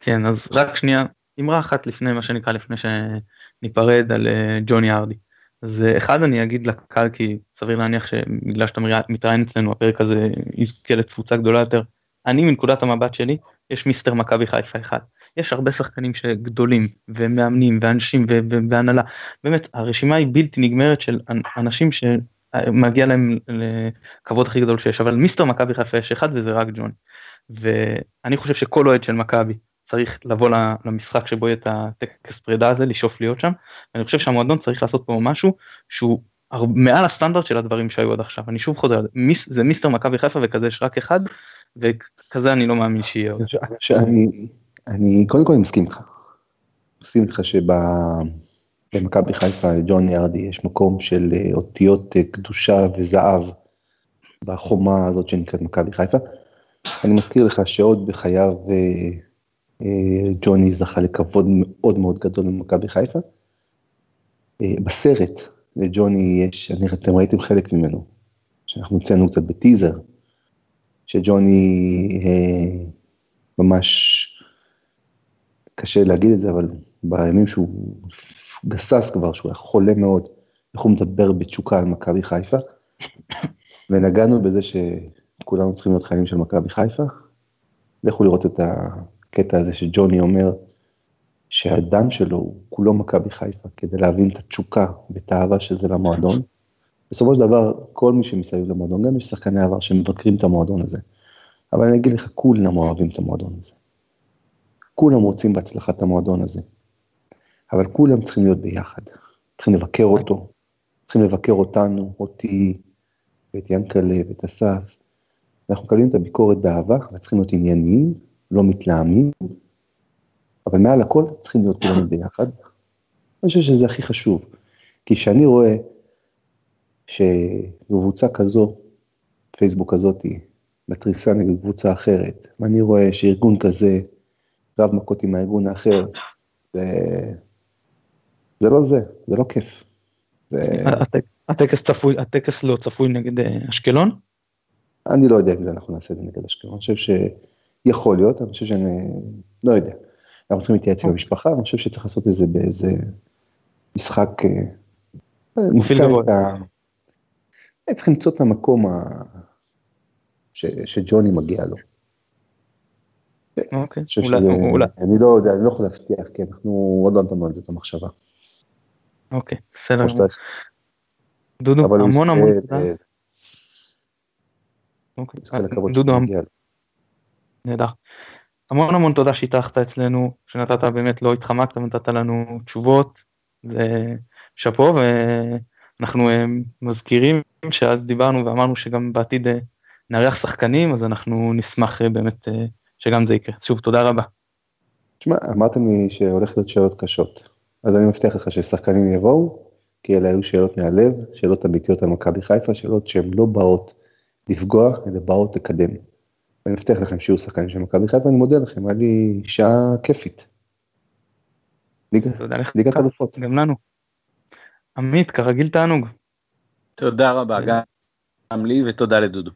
כן, אז רק שנייה, אמרה אחת לפני מה שנקרא, לפני שניפרד על אה, ג'וני ארדי. אז אחד אני אגיד לקהל כי סביר להניח שבגלל שאתה מתראיין אצלנו הפרק הזה יזכה לתפוצה גדולה יותר. אני מנקודת המבט שלי יש מיסטר מכבי חיפה אחד. יש הרבה שחקנים שגדולים ומאמנים ואנשים והנהלה. באמת הרשימה היא בלתי נגמרת של אנשים שמגיע להם לכבוד הכי גדול שיש אבל מיסטר מכבי חיפה יש אחד וזה רק ג'ון. ואני חושב שכל אוהד של מכבי צריך לבוא למשחק שבו יהיה את הטקס פרידה הזה לשאוף להיות שם. אני חושב שהמועדון צריך לעשות פה משהו שהוא מעל הסטנדרט של הדברים שהיו עד עכשיו אני שוב חוזר זה מיסטר מכבי חיפה וכזה יש רק אחד וכזה אני לא מאמין שיהיה עוד. אני קודם כל מסכים איתך. מסכים איתך שבמכבי חיפה ג'ון יארדי יש מקום של אה, אותיות אה, קדושה וזהב בחומה הזאת שנקראת מכבי חיפה. אני מזכיר לך שעוד בחייו אה, ג'וני זכה לכבוד מאוד מאוד גדול ממכבי חיפה. בסרט לג'וני יש, אתם ראיתם חלק ממנו, שאנחנו הוצאנו קצת בטיזר, שג'וני אה, ממש, קשה להגיד את זה, אבל בימים שהוא גסס כבר, שהוא היה חולה מאוד, איך הוא מדבר בתשוקה על מכבי חיפה, ונגענו בזה שכולנו צריכים להיות חיילים של מכבי חיפה. לכו לראות את הקטע הזה שג'וני אומר, שהדם שלו הוא כולו מכבי חיפה, כדי להבין את התשוקה ואת האהבה שזה למועדון. בסופו של דבר, כל מי שמסביב למועדון, גם יש שחקני עבר שמבקרים את המועדון הזה. אבל אני אגיד לך, כולם אוהבים את המועדון הזה. כולם רוצים בהצלחת המועדון הזה. אבל כולם צריכים להיות ביחד. צריכים לבקר אותו, צריכים לבקר אותנו, אותי, ואת ינקלה, ואת אסף. אנחנו מקבלים את הביקורת באהבה, אבל צריכים להיות ענייניים, לא מתלהמים, אבל מעל הכל צריכים להיות כולנו ביחד. אני חושב שזה הכי חשוב, כי כשאני רואה שקבוצה כזו, פייסבוק כזאתי, מתריסה נגד קבוצה אחרת, ואני רואה שארגון כזה רב מכות עם הארגון האחר, זה, זה לא זה, זה לא כיף. זה... הטקס צפוי, הטקס לא צפוי נגד אה, אשקלון? אני לא יודע אם זה אנחנו נעשה את זה נגד אשקלון, אני חושב שיכול להיות, אני חושב שאני, לא יודע. אנחנו צריכים להתייעץ עם המשפחה, אני חושב שצריך לעשות את זה באיזה משחק, אה, מפעיל גבוה. אה, צריך למצוא את המקום ה... ש... שג'וני מגיע לו. אוקיי, אולי, אולי. אני לא יודע, אני לא יכול להבטיח, כי אנחנו עוד לא נתנו על זה את המחשבה. אוקיי, בסדר. דודו, המון המון תודה. אוקיי, דודו, נהדר. המון המון תודה שהתארחת אצלנו, שנתת באמת, לא התחמקת ונתת לנו תשובות, ושאפו, ואנחנו אה, מזכירים שאז דיברנו ואמרנו שגם בעתיד אה, נארח שחקנים, אז אנחנו נשמח אה, באמת שגם זה יקרה. שוב, תודה רבה. תשמע, אמרתם לי שהולך להיות שאלות קשות, אז אני מבטיח לך ששחקנים יבואו, כי אלה היו שאלות מהלב, שאלות אמיתיות על מכבי חיפה, שאלות שהן לא באות לפגוע, אלא באות לקדם. אני מבטיח לכם שיהיו שחקנים של מכבי חיפה, אני מודה לכם, היה לי שעה כיפית. ליגת אלופות. גם לנו. עמית, כרגיל תענוג. תודה רבה. גם לי ותודה לדודו.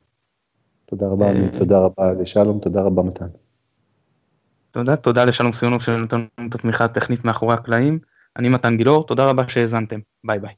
תודה רבה, עמית, תודה רבה לשלום, תודה רבה מתן. תודה, תודה לשלום סיונוב שנותן לנו את התמיכה הטכנית מאחורי הקלעים. אני מתן גילאור, תודה רבה שהאזנתם, ביי ביי.